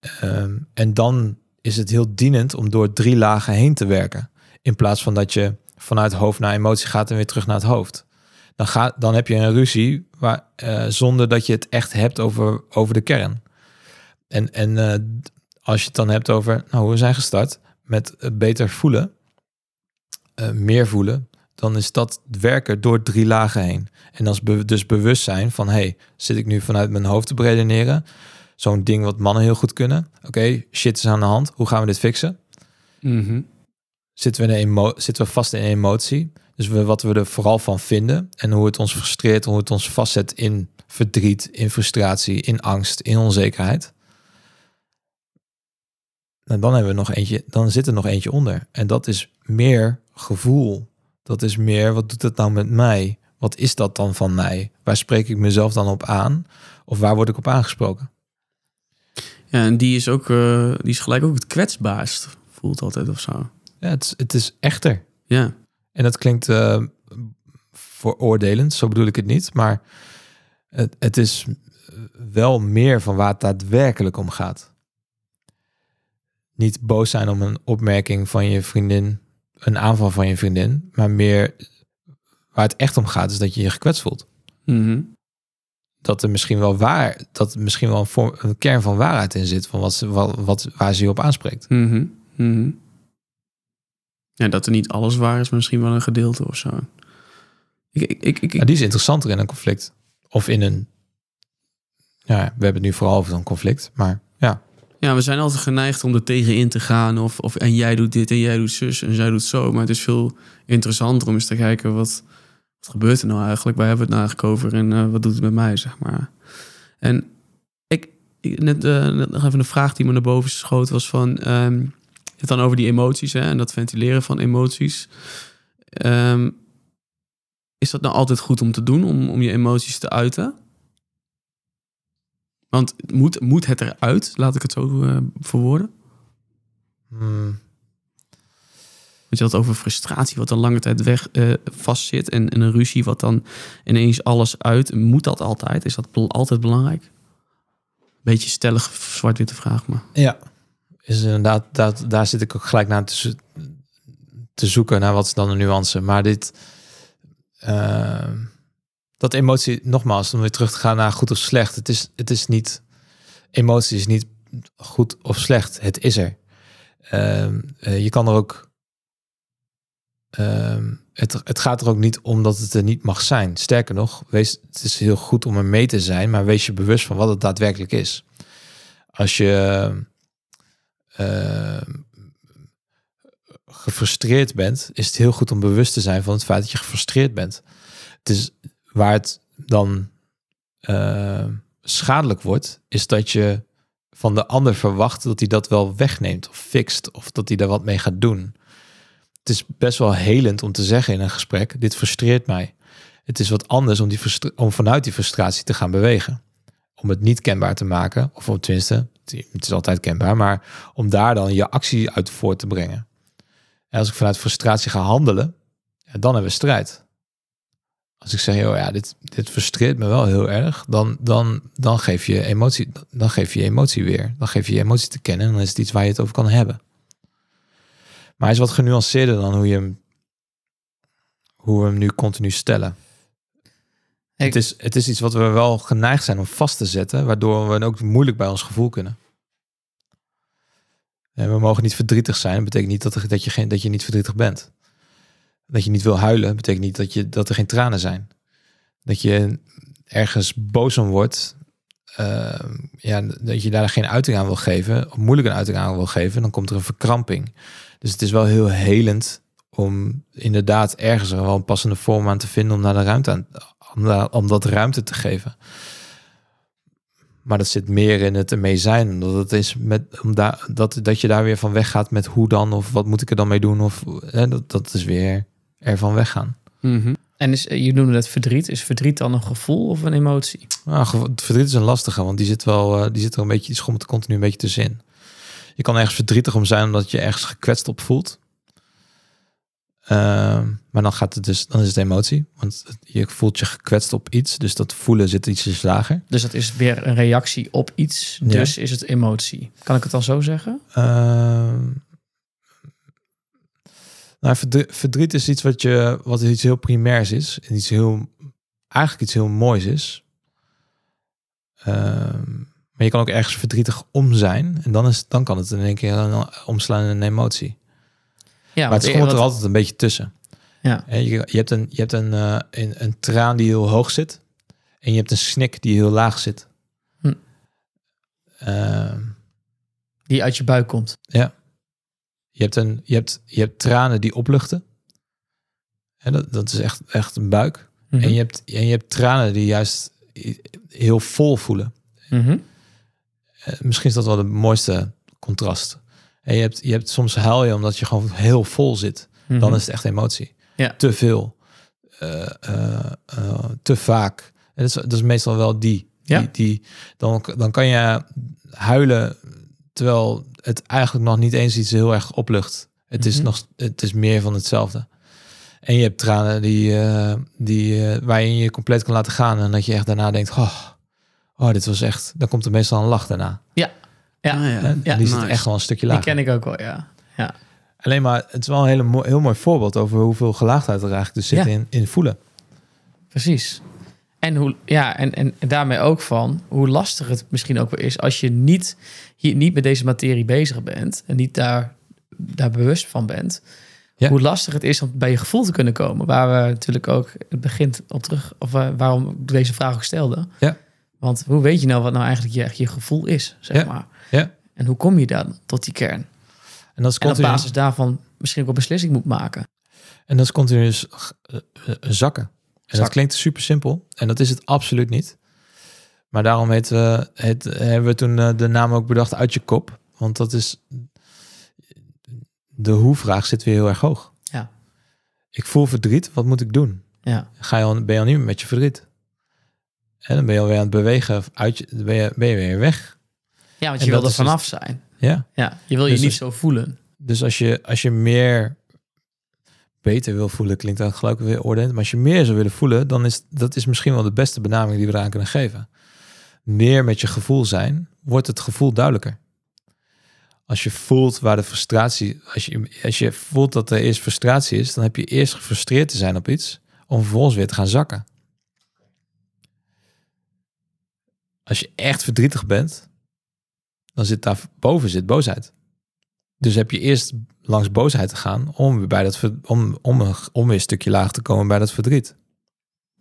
Ehm, en dan is het heel dienend om door drie lagen heen te werken. In plaats van dat je vanuit hoofd naar emotie gaat en weer terug naar het hoofd. Dan, ga, dan heb je een ruzie waar, eh, zonder dat je het echt hebt over, over de kern. En, en eh, als je het dan hebt over, nou, we zijn gestart met beter voelen, eh, meer voelen, dan is dat werken door drie lagen heen. En als be dus bewust zijn van, hey, zit ik nu vanuit mijn hoofd te redeneren? Zo'n ding wat mannen heel goed kunnen. Oké, shit is aan de hand. Hoe gaan we dit fixen? Mhm. Zitten we, in zitten we vast in een emotie? Dus we, wat we er vooral van vinden en hoe het ons frustreert, hoe het ons vastzet in verdriet, in frustratie, in angst, in onzekerheid. En dan hebben we nog eentje, dan zit er nog eentje onder. En dat is meer gevoel. Dat is meer, wat doet het nou met mij? Wat is dat dan van mij? Waar spreek ik mezelf dan op aan? Of waar word ik op aangesproken? Ja, en die is ook, eh, die is gelijk ook het kwetsbaarst. Voelt altijd of zo. Ja, het, is- het is echter. Ja. En dat klinkt eh veroordelend, zo bedoel ik het niet. Maar het, het is wel meer van waar het daadwerkelijk om gaat. Niet boos zijn om een opmerking van je vriendin, een aanval van je vriendin, maar meer waar het echt om gaat, is dat je je gekwetst voelt. Mhm. Dat er misschien wel waar, dat er misschien wel een, vorm, een kern van waarheid in zit, van wat, ze- wat, wat, waar ze je op aanspreekt. Ja, dat er niet alles waar is, maar misschien wel een gedeelte of zo. Ik, ik, ik, ik, Ja, die is interessanter in een conflict. Of in een. Ja, we hebben het nu vooral over zo'n conflict. Maar ja, we zijn altijd geneigd om er tegenin te gaan. Of, of en jij doet dit en jij doet zus en zij doet zo. Maar het is veel interessanter om eens te kijken wat, wat gebeurt er nou eigenlijk? Waar hebben we het nou eigenlijk over en eh, wat doet het met mij, zeg maar. En ik, net, net nog even een vraag die me naar boven schoot was van... ehm, het dan over die emoties hè, en dat ventileren van emoties. Ehm, is dat nou altijd goed om te doen, om, om je emoties te uiten? Want moet, moet het eruit, laat ik het zo eh, verwoorden? hmm, Want je had over frustratie wat een lange tijd weg eh, vastzit. En, en een ruzie wat dan ineens alles uit. Moet dat altijd? Is dat altijd belangrijk? Beetje stellig zwart-witte vraag, maar... ja. Is inderdaad, dat, daar zit ik ook gelijk naar te, zo- te zoeken naar wat is dan de nuance. Maar dit. ehm, dat emotie, nogmaals, om weer terug te gaan naar goed of slecht. Het is, het is niet. Emotie is niet goed of slecht. Het is er. Ehm, eh, je kan er ook. ehm, het, het gaat er ook niet om dat het er niet mag zijn. Sterker nog, wees, het is heel goed om er mee te zijn, maar wees je bewust van wat het daadwerkelijk is. Als je ehm, gefrustreerd bent, is het heel goed om bewust te zijn van het feit dat je gefrustreerd bent. Het is waar het dan ehm, schadelijk wordt, is dat je van de ander verwacht dat hij dat wel wegneemt of fixt of dat hij daar wat mee gaat doen. Het is best wel helend om te zeggen in een gesprek: dit frustreert mij. Het is wat anders om, die om vanuit die frustratie te gaan bewegen. Om het niet kenbaar te maken, of om tenminste, het is altijd kenbaar, maar om daar dan je actie uit voort te brengen. En als ik vanuit frustratie ga handelen, dan hebben we strijd. Als ik zeg, joh, ja, dit, dit frustreert me wel heel erg, dan, dan, dan, geef je emotie, dan geef je emotie weer. Dan geef je je emotie te kennen en dan is het iets waar je het over kan hebben. Maar hij is wat genuanceerder dan hoe je hem, hoe we hem nu continu stellen. Ik- Het, is, het is iets wat we wel geneigd zijn om vast te zetten, waardoor we ook moeilijk bij ons gevoel kunnen. En we mogen niet verdrietig zijn. Dat betekent niet dat, dat, je geen, dat je niet verdrietig bent. Dat je niet wil huilen, betekent niet dat, je, dat er geen tranen zijn. Dat je ergens boos om wordt, eh, ja, dat je daar geen uiting aan wil geven, of moeilijk een uiting aan wil geven, dan komt er een verkramping. Dus het is wel heel helend om inderdaad ergens er wel een passende vorm aan te vinden om naar de ruimte aan, om, dat ruimte te geven. Maar dat zit meer in het ermee zijn. Omdat het is met, om daar, dat, dat je daar weer van weggaat met hoe dan, of wat moet ik er dan mee doen, of hè, dat, dat is weer ervan weggaan. En is, je noemde het verdriet. Is verdriet dan een gevoel of een emotie? Nou, verdriet is een lastige, want die zit wel, eh, die zit er een beetje, die schommelt continu een beetje tussenin. Je kan ergens verdrietig om zijn omdat je ergens gekwetst op voelt. Ehm, maar dan gaat het dus, dan is het emotie, want je voelt je gekwetst op iets, dus dat voelen zit iets lager. Dus dat is weer een reactie op iets. Ja. Dus is het emotie. Kan ik het al zo zeggen? Ehm, nou, verdriet, is iets wat je, wat iets heel primairs is, en iets heel, eigenlijk iets heel moois is. Ehm, Maar je kan ook ergens verdrietig om zijn. En dan, is, dan kan het in één keer een, omslaan in een emotie. Ja, maar het want- komt er altijd een beetje tussen. Ja. Je, je hebt, een, je hebt een, eh, een, een traan die heel hoog zit. En je hebt een snik die heel laag zit. Hm. Ehm, Die uit je buik komt. ja. Je hebt, een, je, hebt, je hebt tranen die opluchten. En dat, dat is echt, echt een buik. Mhm. En, je hebt, en je hebt tranen die juist heel vol voelen. Mhm. Eh, misschien is dat wel de mooiste contrast. En je hebt, je hebt soms huil je omdat je gewoon heel vol zit. Dan Mhm. is het echt emotie. Ja. Te veel. Eh, eh, te vaak. En dat is, dat is meestal wel die. Ja. die, die dan, dan kan je huilen terwijl het eigenlijk nog niet eens iets heel erg oplucht. Het, is, Mhm. nog, het is meer van hetzelfde. En je hebt tranen die, eh, die, eh, waarin je je compleet kan laten gaan. En dat je echt daarna denkt, oh, oh, dit was echt... Dan komt er meestal een lach daarna. Ja, Ah, En Ja, die zit nice. echt wel een stukje die lager. ken ik ook wel, ja. ja. Alleen maar, het is wel een hele mooi, heel mooi voorbeeld over hoeveel gelaagdheid er eigenlijk dus zit Ja. in, in voelen. Precies. En, hoe, ja, en, en, daarmee ook van hoe lastig het misschien ook wel is als je niet, hier, niet met deze materie bezig bent en niet daar, daar bewust van bent. Ja. Hoe lastig het is om bij je gevoel te kunnen komen. Waar we natuurlijk ook het begint op terug, of eh, waarom ik deze vraag ook stelde. Ja. Want hoe weet je nou wat nou eigenlijk je, je gevoel is, zeg Ja. maar. Ja. En hoe kom je dan tot die kern? En dat is En op basis daarvan misschien ook een beslissing moet maken. en dat is continu eh, eh, zakken. En dat klinkt super simpel. En dat is het absoluut niet. Maar daarom heet, we het, hebben we toen eh, de naam ook bedacht uit je kop. Want dat is... De hoe-vraag zit weer heel erg hoog. Ja. Ik voel verdriet, wat moet ik doen? Ja. Ga je al, ben je al niet meer met je verdriet? En dan ben je alweer aan het bewegen uit je, ben je, ben je weer weg. Ja, want En je wil er is dus- vanaf zijn. Ja. Ja, je wil je Dus niet als- zo voelen. Dus als je, als je meer beter wil voelen, klinkt dat gelijk weer oordelend. Maar als je meer zou willen voelen, dan is dat is misschien wel de beste benaming die we eraan kunnen geven. Meer met je gevoel zijn, wordt het gevoel duidelijker. Als je voelt waar de frustratie, als je, als je voelt dat er eerst frustratie is, dan heb je eerst gefrustreerd te zijn op iets, om vervolgens weer te gaan zakken. Als je echt verdrietig bent, dan zit daar boven zit boosheid. Dus heb je eerst langs boosheid te gaan om weer bij dat om, om, een- om weer een stukje laag te komen bij dat verdriet.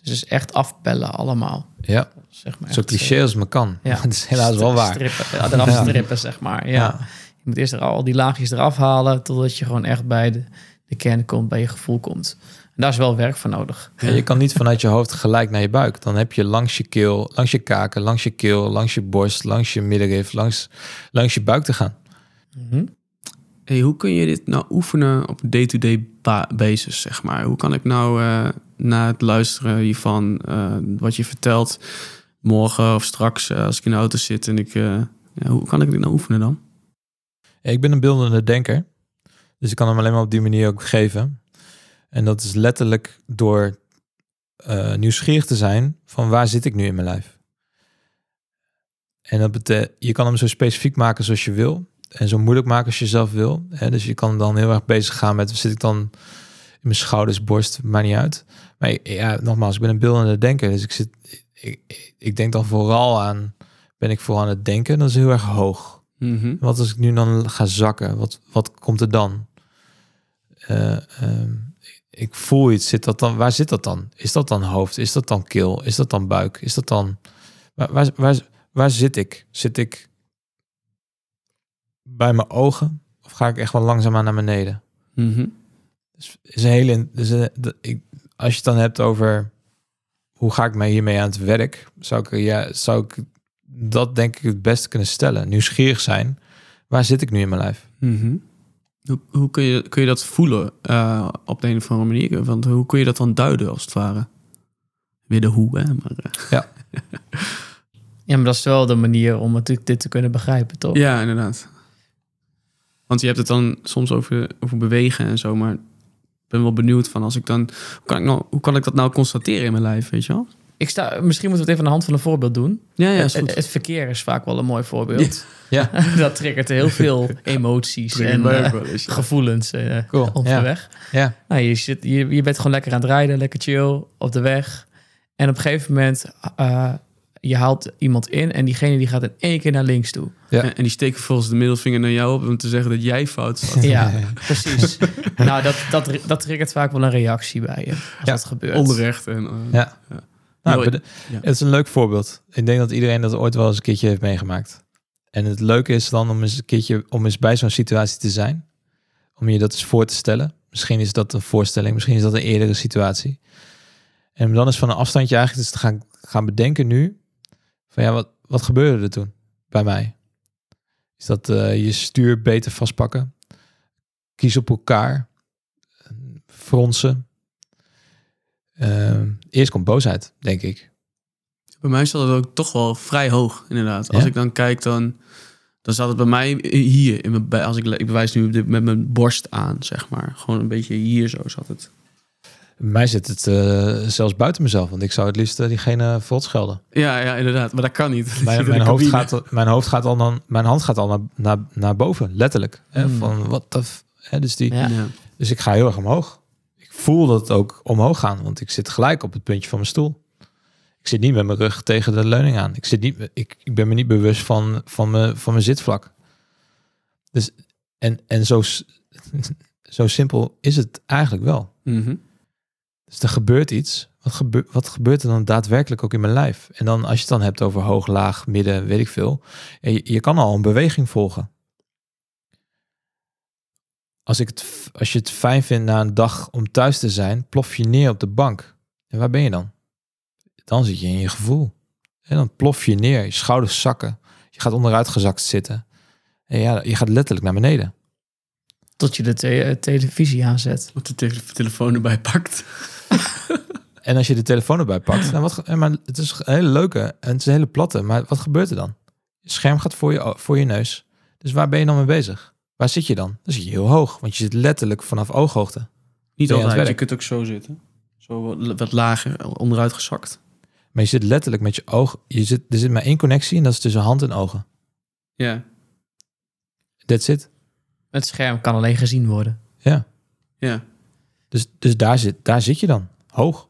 Dus het is echt afbellen allemaal. Ja, Zeg maar zo cliché als maar kan. ja. Het is helaas wel waar. Strippen, ja, eraf Ja. strippen, zeg maar. Ja. Ja. Je moet eerst er al die laagjes eraf halen... totdat je gewoon echt bij de, de kern komt, bij je gevoel komt. En daar is wel werk voor nodig. Ja, je kan niet vanuit je hoofd gelijk naar je buik. Dan heb je langs je keel, langs je kaken, langs je keel, langs je borst, langs je middenrif, langs, langs je buik te gaan. Mhm. Hey, hoe kun je dit nou oefenen op day-to-day ba- basis, zeg maar? Hoe kan ik nou eh, na het luisteren hiervan, eh, wat je vertelt, morgen of straks eh, als ik in de auto zit en ik... ja, hoe kan ik dit nou oefenen dan? Ik ben een beeldende denker. Dus ik kan hem alleen maar op die manier ook geven. En dat is letterlijk door nieuwsgierig te zijn van waar zit ik nu in mijn lijf. En dat je kan hem zo specifiek maken zoals je wil. En zo moeilijk maken als je zelf wil. Hè? Dus je kan dan heel erg bezig gaan met, zit ik dan in mijn schouders, borst, maakt niet uit. Maar ja, nogmaals, ik ben een beeldende denker. Dus ik, zit, ik, ik denk dan vooral aan, ben ik vooral aan het denken. Dat is heel erg hoog. Mhm. Wat als ik nu dan ga zakken? Wat, wat komt er dan? Eh, ehm, ik voel iets. Zit dat dan, waar zit dat dan? Is dat dan hoofd? Is dat dan keel? Is dat dan buik? Is dat dan... Waar, waar, waar, waar zit ik? Zit ik bij mijn ogen? Of ga ik echt wel langzaamaan naar beneden? Mhm. Dus is een hele... Dus een- de- ik, als je het dan hebt over... Hoe ga ik mij hiermee aan het werk? Zou ik, ja, zou ik dat denk ik het beste kunnen stellen. Nieuwsgierig zijn. Waar zit ik nu in mijn lijf? Mhm. Hoe, hoe kun, je, kun je dat voelen eh, op de een of andere manier? Want hoe kun je dat dan duiden, als het ware? Weer de hoe, hè? Maar, eh, Ja, maar dat is wel de manier om natuurlijk dit te kunnen begrijpen, toch? Ja, inderdaad. Want je hebt het dan soms over, over bewegen en zo, maar ik ben wel benieuwd van als ik dan... Hoe kan ik, nou, hoe kan ik dat nou constateren in mijn lijf, weet je wel? Ik sta, misschien moeten we het even aan de hand van een voorbeeld doen. Ja, ja, is het, goed. het verkeer is vaak wel een mooi voorbeeld. Ja, dat triggert heel veel emoties en eh, wel eens, ja. gevoelens eh Cool, onderweg. ja. Nou, je, zit, je, je bent gewoon lekker aan het rijden, lekker chill op de weg. En op een gegeven moment, eh, je haalt iemand in en diegene die gaat in één keer naar links toe. Ja. En, en die steken vervolgens de middelvinger naar jou op om te zeggen dat jij fout zat. Ja, precies. nou, dat, dat, dat triggert vaak wel een reactie bij je als Ja, dat gebeurt. Onrecht. En, eh, Ja. Nou. Het is een leuk voorbeeld. Ik denk dat iedereen dat ooit wel eens een keertje heeft meegemaakt. En het leuke is dan om eens een keertje om eens bij zo'n situatie te zijn. Om je dat eens voor te stellen. Misschien is dat een voorstelling, misschien is dat een eerdere situatie. En dan eens van een afstandje eigenlijk eens te gaan, gaan bedenken nu. Van ja, wat, wat gebeurde er toen bij mij? Is dat eh, je stuur beter vastpakken? Kies op elkaar? Fronsen? Eh, eerst komt boosheid, denk ik. Bij mij staat het ook toch wel vrij hoog, inderdaad. Als Ja? ik dan kijk, dan, dan staat het bij mij hier. In mijn, bij- als ik, ik bewijs nu met mijn borst aan, zeg maar. Gewoon een beetje hier zo zat het. Mij zit het eh, zelfs buiten mezelf, want ik zou het liefst eh, diegene verrot schelden. Ja, ja, inderdaad. Maar dat kan niet. Mijn, mijn, hoofd gaat, al- mijn hoofd gaat al dan, mijn hand gaat al naar, naar, naar boven, letterlijk. Hè, Hmm. Van wat de, f- hè, dus, die, Ja. Dus ik ga heel erg omhoog. Ik voel dat het ook omhoog gaan, want ik zit gelijk op het puntje van mijn stoel. Ik zit niet met mijn rug tegen de leuning aan. Ik, zit niet, ik, ik ben me niet bewust van, van, mijn, van mijn zitvlak. Dus, en en zo, zo simpel is het eigenlijk wel. Mhm. Dus er gebeurt iets. Wat, gebe wat gebeurt er dan daadwerkelijk ook in mijn lijf? En dan als je het dan hebt over hoog, laag, midden, weet ik veel. ja, Je, je kan al een beweging volgen. Als, ik het, als je het fijn vindt na een dag om thuis te zijn, plof je neer op de bank. En waar ben je dan? Dan zit je in je gevoel. En dan plof je neer, je schouders zakken. Je gaat onderuit gezakt zitten. En ja, je gaat letterlijk naar beneden. Tot je de te- eh, televisie aanzet. Of de tele- telefoon erbij pakt. En als je de telefoon erbij pakt, dan wat, eh, maar het is een hele leuke en het is een hele platte, maar wat gebeurt er dan? Je scherm gaat voor je, voor je neus. Dus waar ben je dan mee bezig? Waar zit je dan? Dan zit je heel hoog, want je zit letterlijk vanaf ooghoogte. Niet Ben je het altijd. Je werk? kunt ook zo zitten. Zo wat, lager, onderuit gezakt. Maar je zit letterlijk met je oog. Je zit, er zit maar één connectie en dat is tussen hand en ogen. Ja. That's it. Het scherm kan alleen gezien worden. Ja. Ja. Dus, dus daar, zit, daar zit je dan. Hoog.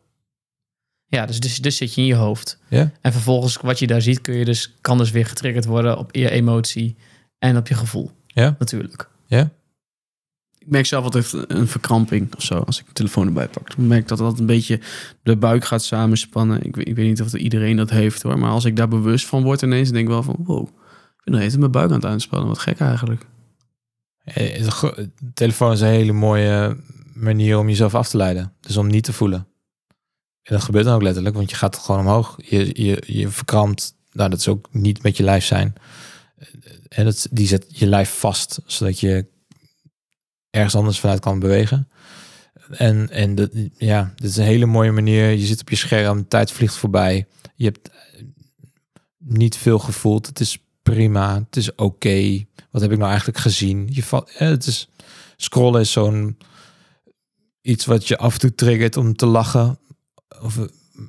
Ja, dus, dus, dus zit je in je hoofd. Ja. En vervolgens wat je daar ziet, kun je dus, kan dus weer getriggerd worden op je emotie en op je gevoel. Ja. Natuurlijk. Ja. Ik merk zelf altijd een verkramping of zo als ik de telefoon erbij pak. Ik merk dat dat een beetje de buik gaat samenspannen. Ik weet, ik weet niet of iedereen dat heeft hoor. Maar als ik daar bewust van word ineens, denk ik wel van wow. Ik ben even mijn buik aan het aanspannen. Wat gek eigenlijk. Eh, de telefoon is een hele mooie manier om jezelf af te leiden. Dus om niet te voelen. En dat gebeurt dan ook letterlijk, want je gaat gewoon omhoog. Je, je, je verkrampt. Nou, dat is ook niet met je lijf zijn. En dat, die zet je lijf vast, zodat je ergens anders vanuit kan bewegen. En, en dat, ja, dit is een hele mooie manier. Je zit op je scherm, de tijd vliegt voorbij. Je hebt eh, niet veel gevoeld. Het is prima. Het is oké. Wat heb ik nou eigenlijk gezien? Je valt, eh, het is, scrollen is zo'n iets wat je af en toe triggert om te lachen. Of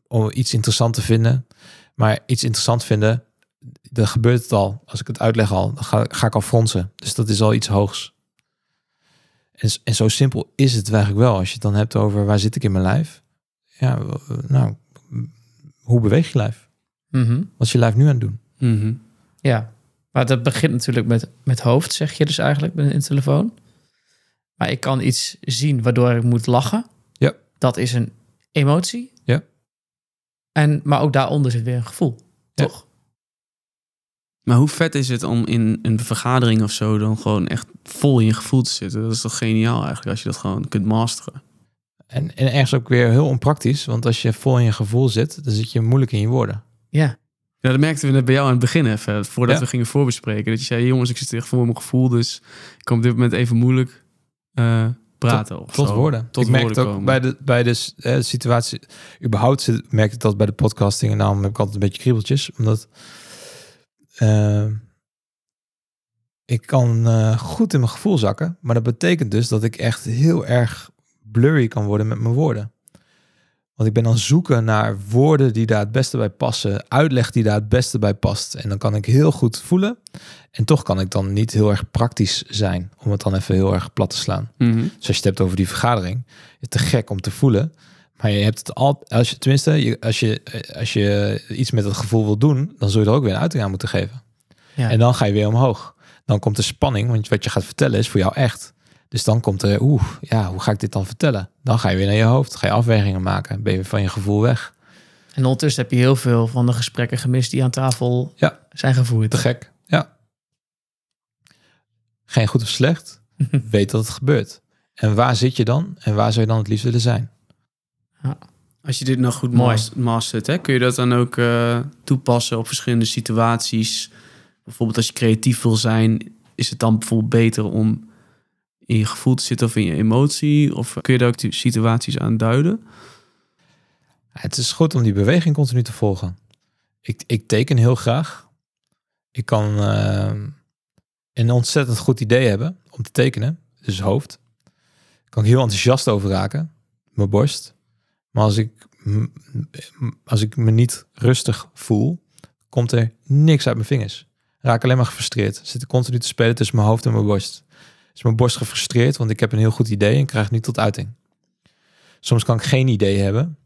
om iets interessant te vinden. Maar iets interessant vinden, dan gebeurt het al. Als ik het uitleg al, dan ga, ga ik al fronsen. Dus dat is al iets hoogs. En, en zo simpel is het eigenlijk wel. Als je het dan hebt over waar zit ik in mijn lijf. Ja, nou, hoe beweeg je lijf? Mhm. Wat is je lijf nu aan het doen? Mhm. Ja, maar dat begint natuurlijk met, met hoofd, zeg je dus eigenlijk met een telefoon. Maar ik kan iets zien waardoor ik moet lachen. Ja. Dat is een emotie. Ja. En, maar ook daaronder zit weer een gevoel, Ja. toch? Maar hoe vet is het om in een vergadering of zo dan gewoon echt vol in je gevoel te zitten? Dat is toch geniaal eigenlijk als je dat gewoon kunt masteren. En, en ergens ook weer heel onpraktisch. Want als je vol in je gevoel zit, dan zit je moeilijk in je woorden. Ja. Ja, dat merkten we net bij jou aan het begin even, voordat Ja. we gingen voorbespreken. Dat je zei, jongens, ik zit echt vol in mijn gevoel, dus ik kan op dit moment even moeilijk eh, praten. of Tot woorden. Tot ik merk het ook komen. bij de, bij de eh, situatie. Überhaupt merk ik dat bij de podcasting. En daarom heb ik altijd een beetje kriebeltjes. Omdat eh, ik kan eh, goed in mijn gevoel zakken. Maar dat betekent dus dat ik echt heel erg blurry kan worden met mijn woorden. Want ik ben aan zoeken naar woorden die daar het beste bij passen. Uitleg die daar het beste bij past. En dan kan ik heel goed voelen. En toch kan ik dan niet heel erg praktisch zijn. Om het dan even heel erg plat te slaan. Mhm. Dus als je het hebt over die vergadering, is het te gek om te voelen. Maar je hebt het al, als je tenminste, als je, eh, als je iets met het gevoel wil doen, dan zul je er ook weer een uiting aan moeten geven. Ja. En dan ga je weer omhoog. Dan komt de spanning, want wat je gaat vertellen is voor jou echt. Dus dan komt er, oeh, ja, hoe ga ik dit dan vertellen? Dan ga je weer naar je hoofd, ga je afwegingen maken, ben je weer van je gevoel weg. En ondertussen heb je heel veel van de gesprekken gemist die aan tafel Ja. zijn gevoerd. Te gek, ja. Geen goed of slecht, weet dat het gebeurt. En waar zit je dan? En waar zou je dan het liefst willen zijn? Als je dit nou goed Mooi. mastert, hè, kun je dat dan ook eh, toepassen op verschillende situaties? Bijvoorbeeld als je creatief wil zijn, is het dan bijvoorbeeld beter om in je gevoel te zitten of in je emotie? Of kun je daar ook die situaties aan duiden? Het is goed om die beweging continu te volgen. Ik, ik teken heel graag. Ik kan eh, een ontzettend goed idee hebben om te tekenen. Dus hoofd. Ik kan heel enthousiast over raken. Mijn borst. Maar als ik, als ik me niet rustig voel, komt er niks uit mijn vingers. Raak alleen maar gefrustreerd. Zit ik continu te spelen tussen mijn hoofd en mijn borst. Is mijn borst gefrustreerd, want ik heb een heel goed idee en krijg het niet tot uiting. Soms kan ik geen idee hebben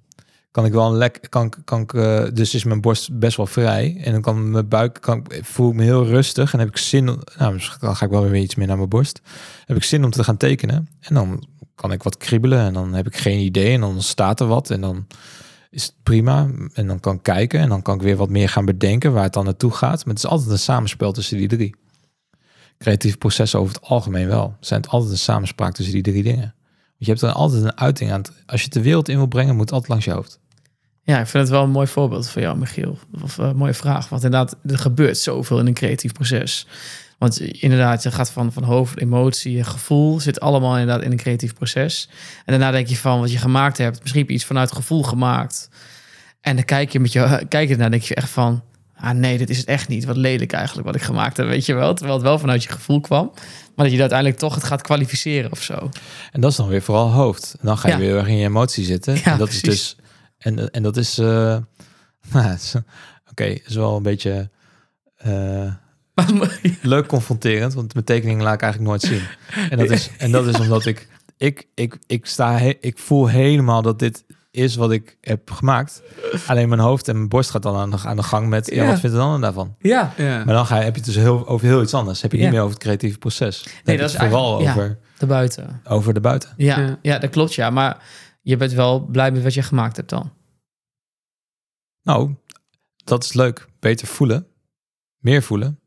kan ik wel een lek, kan, kan eh, dus is mijn borst best wel vrij en dan kan mijn buik, kan, voel ik me heel rustig en heb ik zin, nou, misschien ga ik wel weer iets meer naar mijn borst. Heb ik zin om te gaan tekenen en dan kan ik wat kriebelen en dan heb ik geen idee en dan staat er wat en dan is het prima en dan kan ik kijken en dan kan ik weer wat meer gaan bedenken waar het dan naartoe gaat. Maar het is altijd een samenspel tussen die drie. Creatieve processen over het algemeen wel. Zijn het altijd een samenspraak tussen die drie dingen. Want je hebt er altijd een uiting aan. Als je het de wereld in wil brengen, moet het altijd langs je hoofd. Ja, ik vind het wel een mooi voorbeeld van jou, Michiel. Of een mooie vraag. Want inderdaad, er gebeurt zoveel in een creatief proces. Want inderdaad, je gaat van, van hoofd, emotie, gevoel, zit allemaal inderdaad in een creatief proces. En daarna denk je van wat je gemaakt hebt, misschien iets vanuit gevoel gemaakt. En dan kijk je met je, kijk je ernaar, denk je echt van, ah nee, dit is het echt niet. Wat lelijk eigenlijk wat ik gemaakt heb, weet je wel. Terwijl het wel vanuit je gevoel kwam. Maar dat je uiteindelijk toch het gaat kwalificeren of zo. En dat is dan weer vooral hoofd. En dan ga je Ja. weer erg in je emotie zitten. Ja, en dat is precies. dus. En, en dat is. eh nou, is- Oké, is wel een beetje. eh, leuk confronterend, want mijn tekening laat ik eigenlijk nooit zien. En dat is, en dat is omdat ik, ik, ik, ik, sta he- ik voel helemaal dat dit is wat ik heb gemaakt. Alleen mijn hoofd en mijn borst gaat dan aan de, aan de gang met, ja, Ja. wat vindt de ander daarvan? ja, Ja. Maar dan ga je, heb je het dus heel, over heel iets anders. Heb je Ja. niet meer over het creatieve proces. Dan je dat is vooral over, daarbuiten. over de buiten. Ja, Ja. ja. dat klopt, ja. Maar je bent wel blij met wat je gemaakt hebt dan. Nou, dat is leuk. Beter voelen. Meer voelen.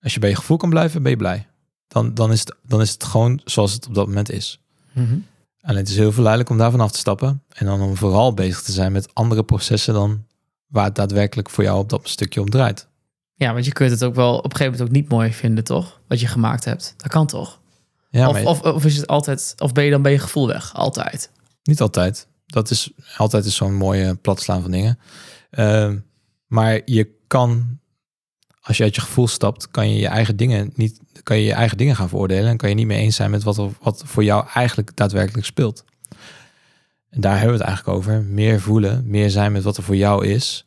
Als je bij je gevoel kan blijven, ben je blij. Dan, dan, is, het, dan is het gewoon zoals het op dat moment is. Alleen het is heel verleidelijk om daarvan af te stappen. En dan om vooral bezig te zijn met andere processen dan waar het daadwerkelijk voor jou op dat stukje om draait. Ja, want je kunt het ook wel op een gegeven moment ook niet mooi vinden, toch? Wat je gemaakt hebt. Dat kan toch? Ja, of, maar of, of is het altijd, of ben je dan bij je gevoel weg? Altijd. niet altijd. Dat is altijd is zo'n mooie platslaan van dingen. Ehm, maar je kan, als je uit je gevoel stapt, kan je je eigen dingen niet, kan je je eigen dingen gaan veroordelen en kan je niet meer eens zijn met wat, wat voor jou eigenlijk daadwerkelijk speelt. En daar hebben we het eigenlijk over. Meer voelen, meer zijn met wat er voor jou is.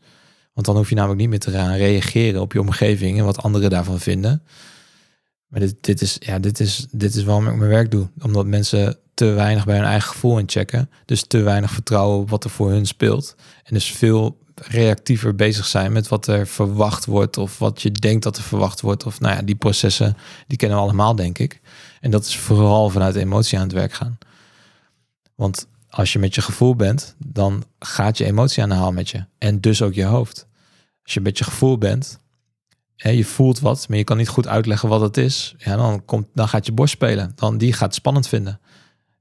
Want dan hoef je namelijk niet meer te gaan reageren op je omgeving en wat anderen daarvan vinden. Maar dit, dit, is, ja, dit, is, dit is waarom ik mijn werk doe. Omdat mensen te weinig bij hun eigen gevoel inchecken. Dus te weinig vertrouwen op wat er voor hun speelt. En dus veel reactiever bezig zijn met wat er verwacht wordt. Of wat je denkt dat er verwacht wordt. Of nou ja, die processen, die kennen we allemaal, denk ik. En dat is vooral vanuit emotie aan het werk gaan. Want als je met je gevoel bent, dan gaat je emotie aan de haal met je. En dus ook je hoofd. Als je met je gevoel bent, hè, je voelt wat, maar je kan niet goed uitleggen wat het is. Ja, dan, komt, dan gaat je borst spelen. Dan die gaat het spannend vinden.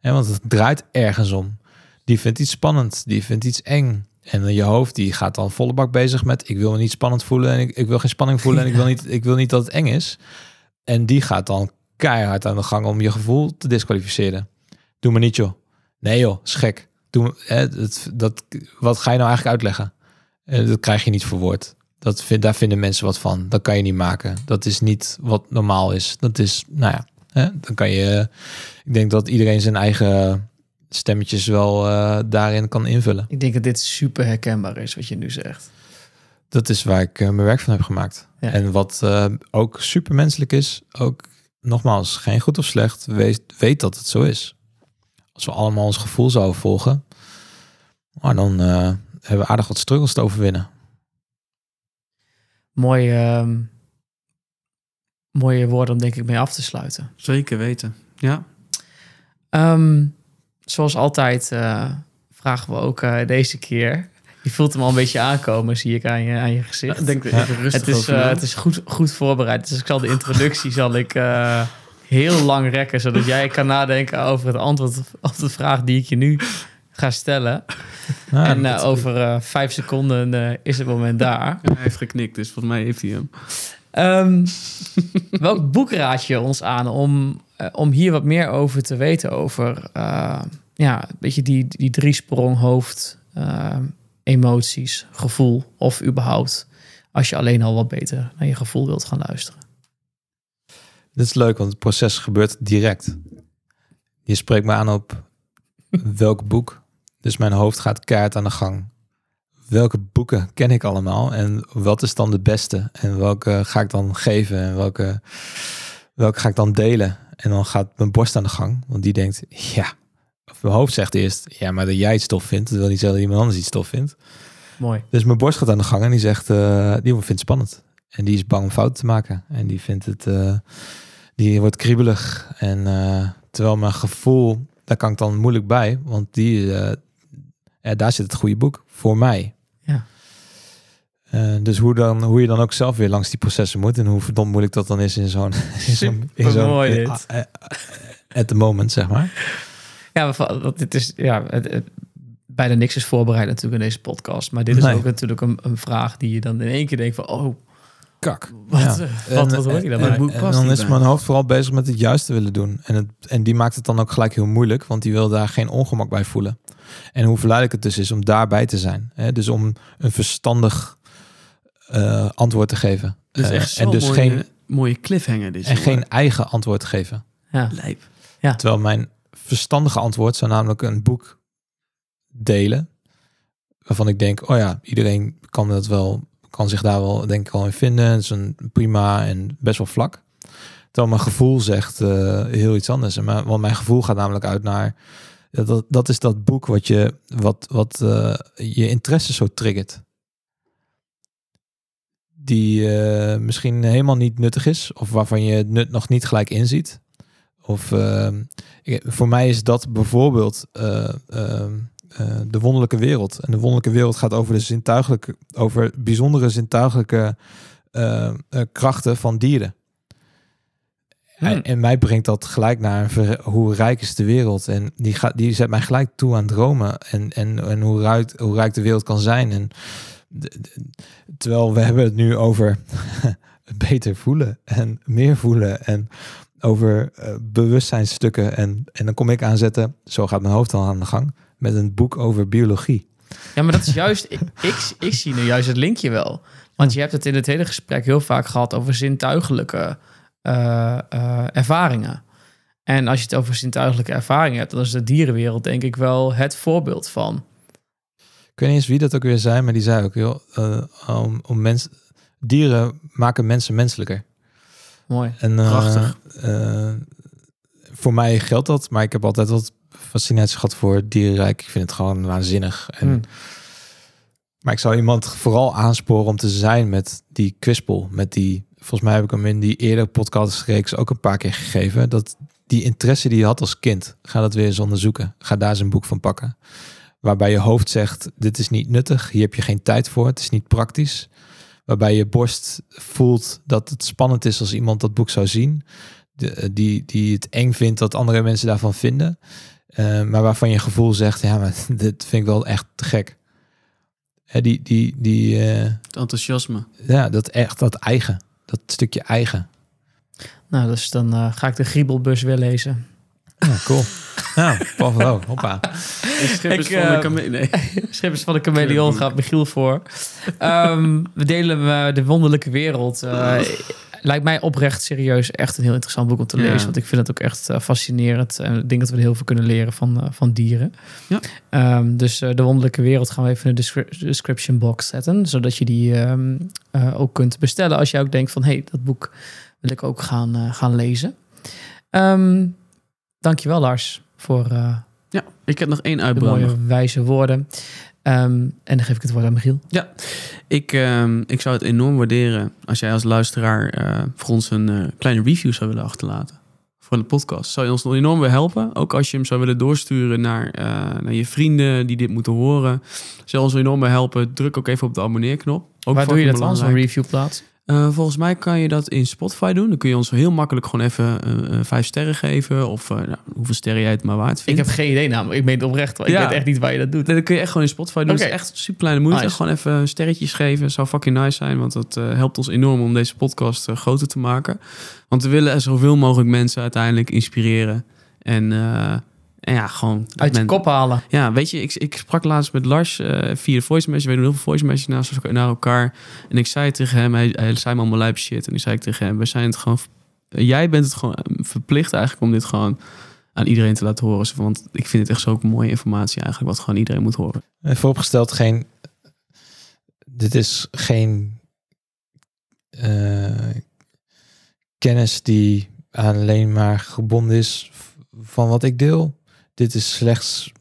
Hè, want het draait ergens om. Die vindt iets spannend, die vindt iets eng. En je hoofd die gaat dan volle bak bezig met ik wil me niet spannend voelen en ik, ik wil geen spanning voelen en ik wil, niet, ik wil niet dat het eng is. En die gaat dan keihard aan de gang om je gevoel te disqualificeren. Doe me niet joh. Nee joh, is gek. Doe hè, dat, dat, wat ga je nou eigenlijk uitleggen? Eh, dat krijg je niet verwoord. Dat vind, daar vinden mensen wat van. Dat kan je niet maken. Dat is niet wat normaal is. Dat is, nou ja, hè, dan kan je. Ik denk dat iedereen zijn eigen stemmetjes wel eh, daarin kan invullen. Ik denk dat dit super herkenbaar is, wat je nu zegt. Dat is waar ik eh, mijn werk van heb gemaakt. Ja. En wat eh, ook super menselijk is, ook nogmaals, geen goed of slecht, weet, weet dat het zo is. Als we allemaal ons gevoel zouden volgen, Maar dan eh, hebben we aardig wat struggles te overwinnen. Mooi, ehm, mooie woorden om denk ik mee af te sluiten. Zeker weten. Ja. Ehm, zoals altijd eh, vragen we ook eh, deze keer. Je voelt hem al een beetje aankomen, zie ik aan je, aan je gezicht. Ik denk er even rustig het is, eh, na. het is goed, goed voorbereid. Dus ik zal de introductie zal ik, eh, heel lang rekken, zodat jij kan nadenken over het antwoord op de vraag die ik je nu ga stellen. Ja, en over vijf seconden eh, is het moment daar. Ja, hij heeft geknikt, dus volgens mij heeft hij hem. Ehm, welk boek raad je ons aan om, eh, om hier wat meer over te weten? Over eh, ja, beetje die, die driesprong hoofd, eh, emoties, gevoel of überhaupt als je alleen al wat beter naar je gevoel wilt gaan luisteren. Dit is leuk, want het proces gebeurt direct. Je spreekt me aan op welk boek. Dus mijn hoofd gaat kaart aan de gang. Welke boeken ken ik allemaal? En wat is dan de beste? En welke ga ik dan geven? En welke, welke ga ik dan delen? En dan gaat mijn borst aan de gang. Want die denkt, ja. Of mijn hoofd zegt eerst, ja, maar dat jij het stof vindt. Dat wil niet zeggen dat iemand anders iets stof vindt. Mooi. Dus mijn borst gaat aan de gang en die zegt, eh, die vindt het spannend. En die is bang om fouten te maken. En die vindt het, eh, die wordt kriebelig. En eh, terwijl mijn gevoel, daar kan ik dan moeilijk bij. Want die, ja, daar zit het goede boek voor mij. Eh, dus hoe, dan, hoe je dan ook zelf weer langs die processen moet. En hoe verdomd moeilijk dat dan is in zo'n... in zo'n- in Supermooi dit. eh, eh, At the moment, zeg maar. Ja, want dit is ja, het, het- bijna niks is voorbereid natuurlijk in deze podcast. Maar dit is Nee. ook natuurlijk een, een vraag die je dan in één keer denkt van, oh, Kak. wat, Ja. eh, wat, wat hoor je En- daarbij? Dan is mijn hoofd vooral bezig met het juiste willen doen. En, het, en die maakt het dan ook gelijk heel moeilijk, want die wil daar geen ongemak bij voelen. En hoe verleidelijk het dus is om daarbij te zijn. Hè? Dus om een verstandig eh, antwoord te geven. Dus echt en dus mooie, geen, mooie cliffhanger. Dit, en jongen. geen eigen antwoord te geven. Ja. Lijp. Terwijl mijn verstandige antwoord zou namelijk een boek delen. Waarvan ik denk, oh ja, iedereen kan dat wel, kan zich daar wel denk ik al in vinden. Het is een prima en best wel vlak. Terwijl mijn gevoel zegt eh, heel iets anders. En mijn, want mijn gevoel gaat namelijk uit naar, ja, dat, dat is dat boek wat je, wat, wat eh, je interesse zo triggert. Die eh, misschien helemaal niet nuttig is. Of waarvan je het nut nog niet gelijk inziet. Of ehm, ik- voor mij is dat bijvoorbeeld eh, ehm, eh, de wonderlijke wereld. En de wonderlijke wereld gaat over de zintuigelijke, over bijzondere zintuigelijke eh, eh, krachten van dieren. Hmm. En, en mij brengt dat gelijk naar ver- hoe rijk is de wereld. En die, gaat, die zet mij gelijk toe aan dromen. En, en, en hoe, rijk, hoe rijk de wereld kan zijn. En terwijl we hebben het nu over beter voelen en meer voelen. En over eh, bewustzijnstukken. En, en dan kom ik aanzetten, zo gaat mijn hoofd al aan de gang, met een boek over biologie. Ja, maar dat is juist, ik, ik, ik zie nu juist het linkje wel. Want je hebt het in het hele gesprek heel vaak gehad over zintuigelijke eh, eh, ervaringen. En als je het over zintuigelijke ervaringen hebt, dan is de dierenwereld denk ik wel het voorbeeld van. Ik weet niet eens wie dat ook weer zei, maar die zei ook, joh, eh, om, om mens, dieren maken mensen menselijker. Mooi. En, eh, Prachtig. eh, voor mij geldt dat, maar ik heb altijd wat fascinatie gehad voor dierenrijk. Ik vind het gewoon waanzinnig. En, Hmm. Maar ik zou iemand vooral aansporen om te zijn met die kwispel. Met die, volgens mij heb ik hem in die eerdere podcastreeks ook een paar keer gegeven. Dat die interesse die je had als kind, ga dat weer eens onderzoeken. Ga daar een boek van pakken. Waarbij je hoofd zegt, dit is niet nuttig. Hier heb je geen tijd voor. Het is niet praktisch. Waarbij je borst voelt dat het spannend is als iemand dat boek zou zien. De, die, die het eng vindt dat andere mensen daarvan vinden. Eh, maar waarvan je gevoel zegt, ja, maar dit vind ik wel echt te gek. Hè, die, die, die, eh, Het enthousiasme. ja, dat echt, dat eigen. Dat stukje eigen. Nou, dus dan eh, ga ik de Griebelbus weer lezen. Ja, cool. Hoppa. Is Ik, van de eh, Nee. Schippers van de Chameleon gaat Michiel voor. Ehm, we delen eh, de wonderlijke wereld. Eh, lijkt mij oprecht serieus echt een heel interessant boek om te Ja. lezen. Want ik vind het ook echt eh, fascinerend. En ik denk dat we er heel veel kunnen leren van, eh, van dieren. Ja. Ehm, dus eh, de wonderlijke wereld gaan we even in de descri- description box zetten. Zodat je die ehm, eh, ook kunt bestellen. Als je ook denkt van, hé, hey, dat boek wil ik ook gaan, eh, gaan lezen. Ehm dankjewel Lars voor, eh, Ja, ik heb nog één De uitbrander. mooie wijze woorden. Ehm, en dan geef ik het woord aan Michiel. Ik, ehm, ik zou het enorm waarderen als jij als luisteraar eh, voor ons een eh, kleine review zou willen achterlaten. Voor de podcast. Zou je ons nog enorm willen helpen? Ook als je hem zou willen doorsturen naar, naar je vrienden die dit moeten horen. Zou ons enorm bij helpen. Druk ook even op de abonneerknop. Ook Waar doe je dat dan, zo'n review plaats? Eh, volgens mij kan je dat in Spotify doen. Dan kun je ons heel makkelijk gewoon even eh, eh, vijf sterren geven. Of nou, hoeveel sterren jij het maar waard Ik vindt. heb geen idee namelijk. Ik meen het oprecht. Ik Ja. weet echt niet waar je dat doet. Nee, dat kun je echt gewoon in Spotify doen. Oké. Het is echt super kleine moeite. Nice. Gewoon even sterretjes geven. Zou fucking nice zijn. Want dat helpt ons enorm om deze podcast groter te maken. Want we willen er zoveel mogelijk mensen uiteindelijk inspireren. En, en ja, gewoon... Uit je men- kop halen. Ja, weet je, ik, ik sprak laatst met Lars eh, via de voice message. We doen heel veel voice messages naar, naar elkaar. En ik zei tegen hem, hij, hij zei me allemaal lijp shit. En die zei ik tegen hem, we zijn het gewoon... Jij bent het gewoon verplicht eigenlijk om dit gewoon aan iedereen te laten horen. Want ik vind het echt zo mooie informatie eigenlijk, wat gewoon iedereen moet horen. En vooropgesteld geen. Dit is geen eh, kennis die alleen maar gebonden is van wat ik deel. Dit is slechts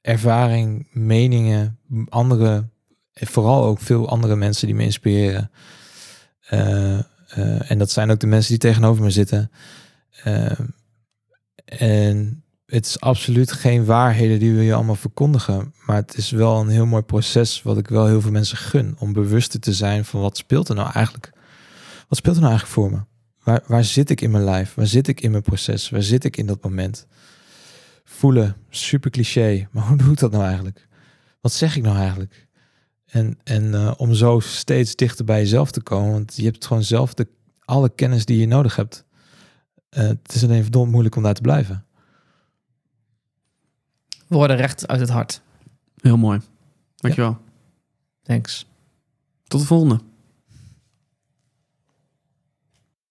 ervaring, meningen, andere, vooral ook veel andere mensen die me inspireren. Eh, eh, en dat zijn ook de mensen die tegenover me zitten. Eh, en het is absoluut geen waarheden die we je allemaal verkondigen. Maar het is wel een heel mooi proces wat ik wel heel veel mensen gun. Om bewuster te zijn van wat speelt er nou eigenlijk. Wat speelt er nou eigenlijk voor me? Waar, waar zit ik in mijn lijf? Waar zit ik in mijn proces? Waar zit ik in dat moment? Voelen, super cliché. Maar hoe doe ik dat nou eigenlijk? Wat zeg ik nou eigenlijk? En, en eh, om zo steeds dichter bij jezelf te komen. Want je hebt gewoon zelf de, alle kennis die je nodig hebt. Eh, het is alleen verdomd moeilijk om daar te blijven. Woorden recht uit het hart. Heel mooi. Dankjewel. Thanks. Tot de volgende.